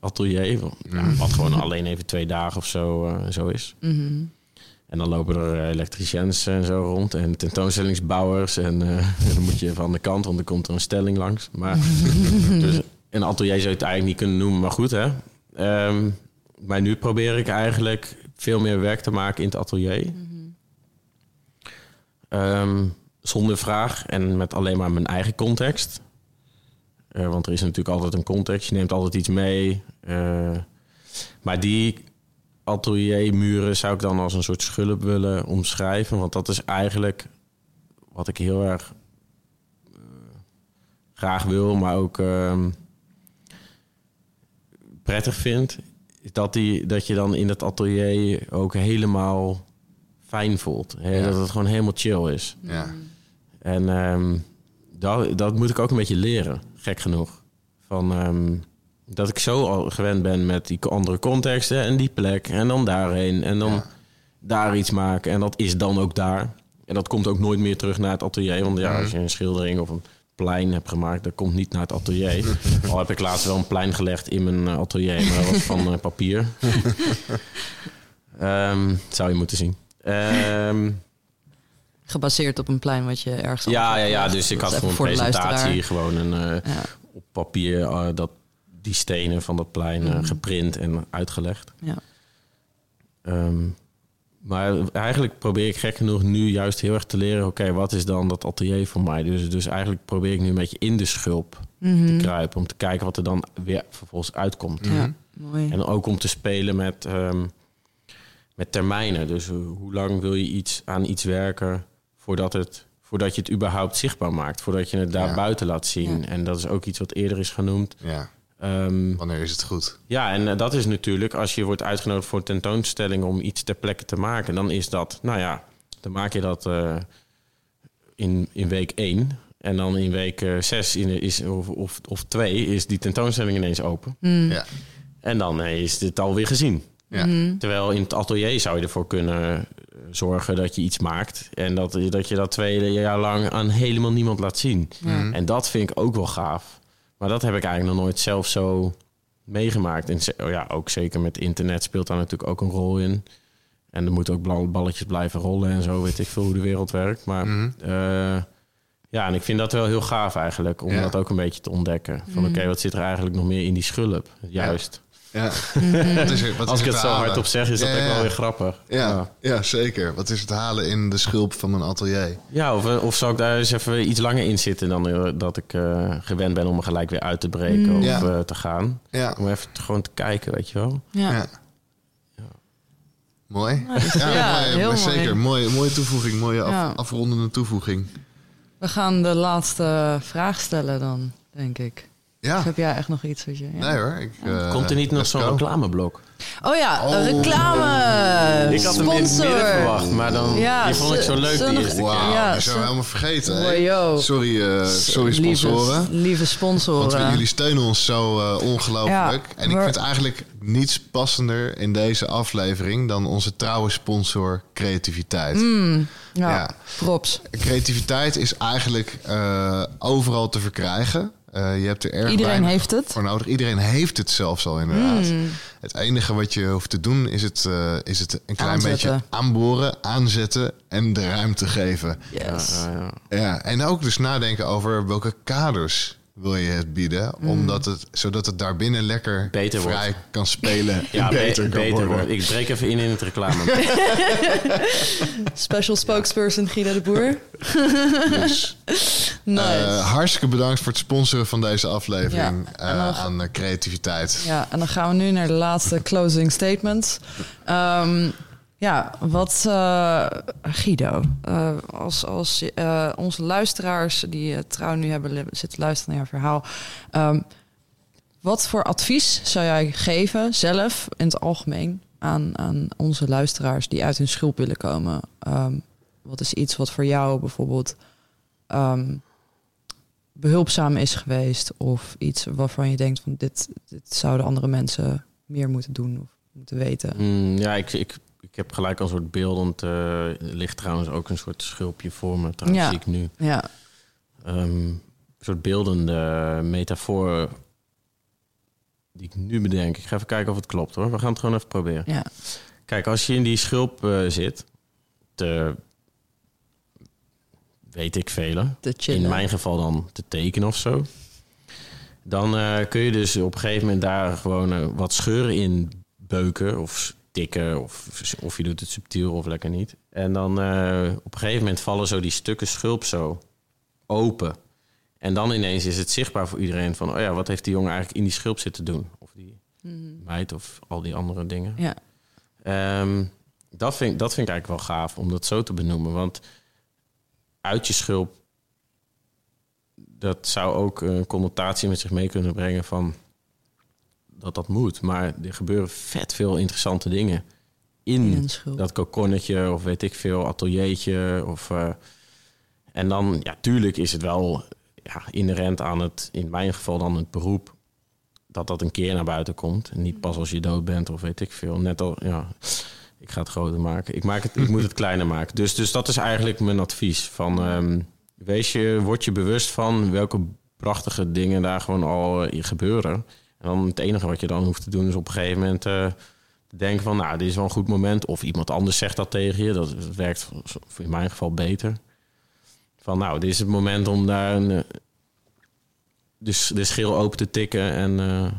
atelier. Ja, wat gewoon alleen even twee dagen of zo, eh, zo is. Mhm. En dan lopen er eh, elektriciëns en zo rond. En tentoonstellingsbouwers. En, eh, en dan moet je van de kant, want dan komt er een stelling langs. Maar dus een atelier zou je het eigenlijk niet kunnen noemen. Maar goed, hè. Ehm, maar nu probeer ik eigenlijk veel meer werk te maken in het atelier. Ehm, zonder vraag en met alleen maar mijn eigen context. Eh, want er is natuurlijk altijd een context. Je neemt altijd iets mee. Maar die ateliermuren zou ik dan als een soort schulp willen omschrijven. Want dat is eigenlijk wat ik heel erg eh, graag wil, maar ook ehm, prettig vind. Dat, die, dat je dan in het atelier ook helemaal fijn voelt. Hè? Ja. Dat het gewoon helemaal chill is. Ja. En ehm, dat, dat moet ik ook een beetje leren, gek genoeg. Van, ehm, dat ik zo al gewend ben met die andere contexten en die plek en dan daarheen en dan Ja. daar iets maken. En dat is dan ook daar. En dat komt ook nooit meer terug naar het atelier. Want ja, als je een schildering of een plein hebt gemaakt, dat komt niet naar het atelier. al heb ik laatst wel een plein gelegd in mijn eh, atelier, maar dat was van eh, papier. Ehm, zou je moeten zien. Ehm, Gebaseerd op een plein wat je ergens ja, ja, ja, dus ik had voor een presentatie gewoon een, eh, Ja. op papier dat, die stenen van dat plein eh, Mhm. geprint en uitgelegd. Ja. Ehm, maar eigenlijk probeer ik gek genoeg nu juist heel erg te leren... oké, wat is dan dat atelier voor mij? Dus, dus eigenlijk probeer ik nu een beetje in de schulp Mhm. te kruipen... om te kijken wat er dan weer vervolgens uitkomt. Ja, mooi. En ook om te spelen met, ehm, met termijnen. Dus hoe, hoe lang wil je iets aan iets werken voordat, het, voordat je het überhaupt zichtbaar maakt? Voordat je het daar Ja. buiten laat zien. Ja. En dat is ook iets wat eerder is genoemd. ja. Ehm, Wanneer is het goed? ja, en eh, dat is natuurlijk als je wordt uitgenodigd voor een tentoonstelling om iets ter plekke te maken, dan is dat, nou ja, dan maak je dat eh, in, in week 1. En dan in week 6 in, is, of, of, of twee is die tentoonstelling ineens open. Mm. Ja. En dan eh, is dit alweer gezien. Ja. Mhm. Terwijl in het atelier zou je ervoor kunnen eh, zorgen dat je iets maakt. En dat, dat je dat twee jaar lang aan helemaal niemand laat zien. Ja. En dat vind ik ook wel gaaf. Maar dat heb ik eigenlijk nog nooit zelf zo meegemaakt. En oh ja, ook zeker met internet speelt daar natuurlijk ook een rol in. En er moeten ook balletjes blijven rollen en zo, weet ik veel hoe de wereld werkt. Maar Mhm. eh, ja, en ik vind dat wel heel gaaf eigenlijk, om Ja. dat ook een beetje te ontdekken. Van oké, wat zit er eigenlijk nog meer in die schulp? Juist. Ja. Wat is er, wat Als is ik het zo halen? hardop zeg, is dat Ja, ook ja. wel weer grappig. Ja, ja. zeker. Wat is het halen in de schulp van een atelier? Ja, of, of zou ik daar eens even iets langer in zitten dan eh, dat ik eh, gewend ben om er gelijk weer uit te breken of Ja. eh, te gaan. Ja, Om even te- gewoon te kijken, weet je wel. Ja. ja. Mooi. Ja, Ja, mooi, heel maar mooi. zeker. Mooie, mooie toevoeging, mooie af- Ja. afrondende toevoeging. We gaan de laatste vraag stellen dan, denk ik. Ja, Of heb jij echt nog iets wat je... ja? nee hoor. Ik, eh, Komt er niet nog zo'n reclameblok? Oh ja, Oh. reclame! Ik had hem in het Sponsor. midden verwacht, maar dan, Ja, die vond ik zo leuk die nog- eerste Wauw, keer. Ja, die zijn we zo- helemaal vergeten. Wow. Sorry, eh, sorry sponsoren. Lieve, lieve sponsoren. Want we- jullie steunen ons zo eh, ongelooflijk. Ja, en ik maar- vind eigenlijk niets passender in deze aflevering dan onze trouwe sponsor creativiteit. Mm, ja, Ja. props. Creativiteit is eigenlijk eh, overal te verkrijgen. Eh, je hebt er erg Iedereen heeft het. voor nodig. Iedereen heeft het zelfs al inderdaad. Mm. Het enige wat je hoeft te doen is het, eh, is het een klein Aanzetten. beetje aanboren, aanzetten en de ruimte geven. Yes. Ja, ja. Ja, en ook dus nadenken over welke kaders wil je het bieden, Mm. omdat het, zodat het daarbinnen lekker Beter vrij wordt. kan spelen Ja, en beter be- kan beter worden. wordt. Ik breek even in in het reclame. Special spokesperson Guido de Boer. Dus, Nice. eh, hartstikke bedankt voor het sponsoren van deze aflevering Ja, eh, aan eh, creativiteit. Ja, en dan gaan we nu naar de laatste closing statements. Ehm, ja, wat eh, Guido, eh, als, als eh, onze luisteraars die trouw nu hebben zitten luisteren naar jouw verhaal, ehm, wat voor advies zou jij geven zelf in het algemeen aan, aan onze luisteraars die uit hun schulp willen komen? Ehm, wat is iets wat voor jou bijvoorbeeld ehm, behulpzaam is geweest of iets waarvan je denkt van dit, dit zouden andere mensen meer moeten doen of moeten weten. Mm, ja, ik, ik, ik heb gelijk een soort beeldend... eh, er ligt trouwens ook een soort schulpje voor me. Trouwens, Ja. zie ik nu. Ja, Ehm, een soort beeldende metafoor die ik nu bedenk. Ik ga even kijken of het klopt hoor. We gaan het gewoon even proberen. ja, Kijk, als je in die schulp eh, zit, te, weet ik vele, te chillen. in mijn geval dan te tekenen of zo. Dan eh, kun je dus op een gegeven moment daar gewoon eh, wat scheuren in beuken of tikken. Of, of je doet het subtiel of lekker niet. En dan eh, op een gegeven moment vallen zo die stukken schulp zo open. En dan ineens is het zichtbaar voor iedereen van... oh ja, wat heeft die jongen eigenlijk in die schulp zitten doen? Of die Mhm. meid of al die andere dingen. Ja, Ehm, dat, vind, dat vind ik eigenlijk wel gaaf om dat zo te benoemen. Want uit je schulp, dat zou ook een connotatie met zich mee kunnen brengen van dat dat moet. Maar er gebeuren vet veel interessante dingen in, dat kokonnetje of weet ik veel, ateliertje. Of, eh, en dan, ja, tuurlijk is het wel ja, inherent aan het, in mijn geval dan het beroep, dat dat een keer naar buiten komt. En niet pas als je dood bent of weet ik veel. Net al, ja, ik ga het groter maken. Ik, maak het, ik moet het kleiner maken. Dus, dus dat is eigenlijk mijn advies. Van, ehm, wees je, word je bewust van welke prachtige dingen daar gewoon al eh, gebeuren. En dan het enige wat je dan hoeft te doen is op een gegeven moment eh, te denken van... nou, dit is wel een goed moment. Of iemand anders zegt dat tegen je. Dat, dat werkt voor- in mijn geval beter. Van nou, dit is het moment om daar een, eh, de, de schil open te tikken en eh,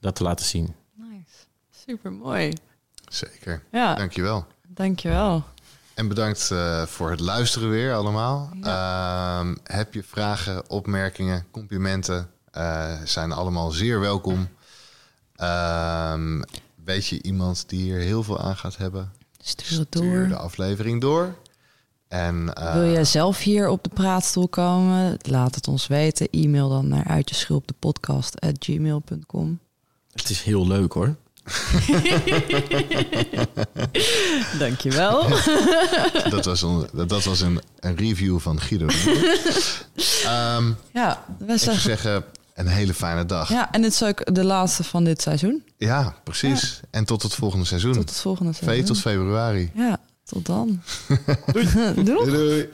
dat te laten zien. Nice. Super mooi. Zeker. Ja, Dankjewel. dankjewel. En bedankt eh, voor het luisteren weer allemaal. Ehm, heb je vragen, opmerkingen, complimenten? Eh, zijn allemaal zeer welkom. Ehm, weet je iemand die hier heel veel aan gaat hebben? Stuur het Stuur de door. aflevering door. En eh, Wil jij zelf hier op de praatstoel komen? Laat het ons weten. E-mail dan naar uitjeschulpdepodcast.gmail.com Het is heel leuk hoor. Dankjewel. dat was, een, dat was een, een review van Guido. Ehm ja, we ik zou zeggen... zeggen, een hele fijne dag. Ja, Ja, en dit is ook de laatste van dit seizoen. precies. En tot het volgende seizoen. Tot het volgende V seizoen. tot februari. Ja, tot dan. Doei. Doei doei.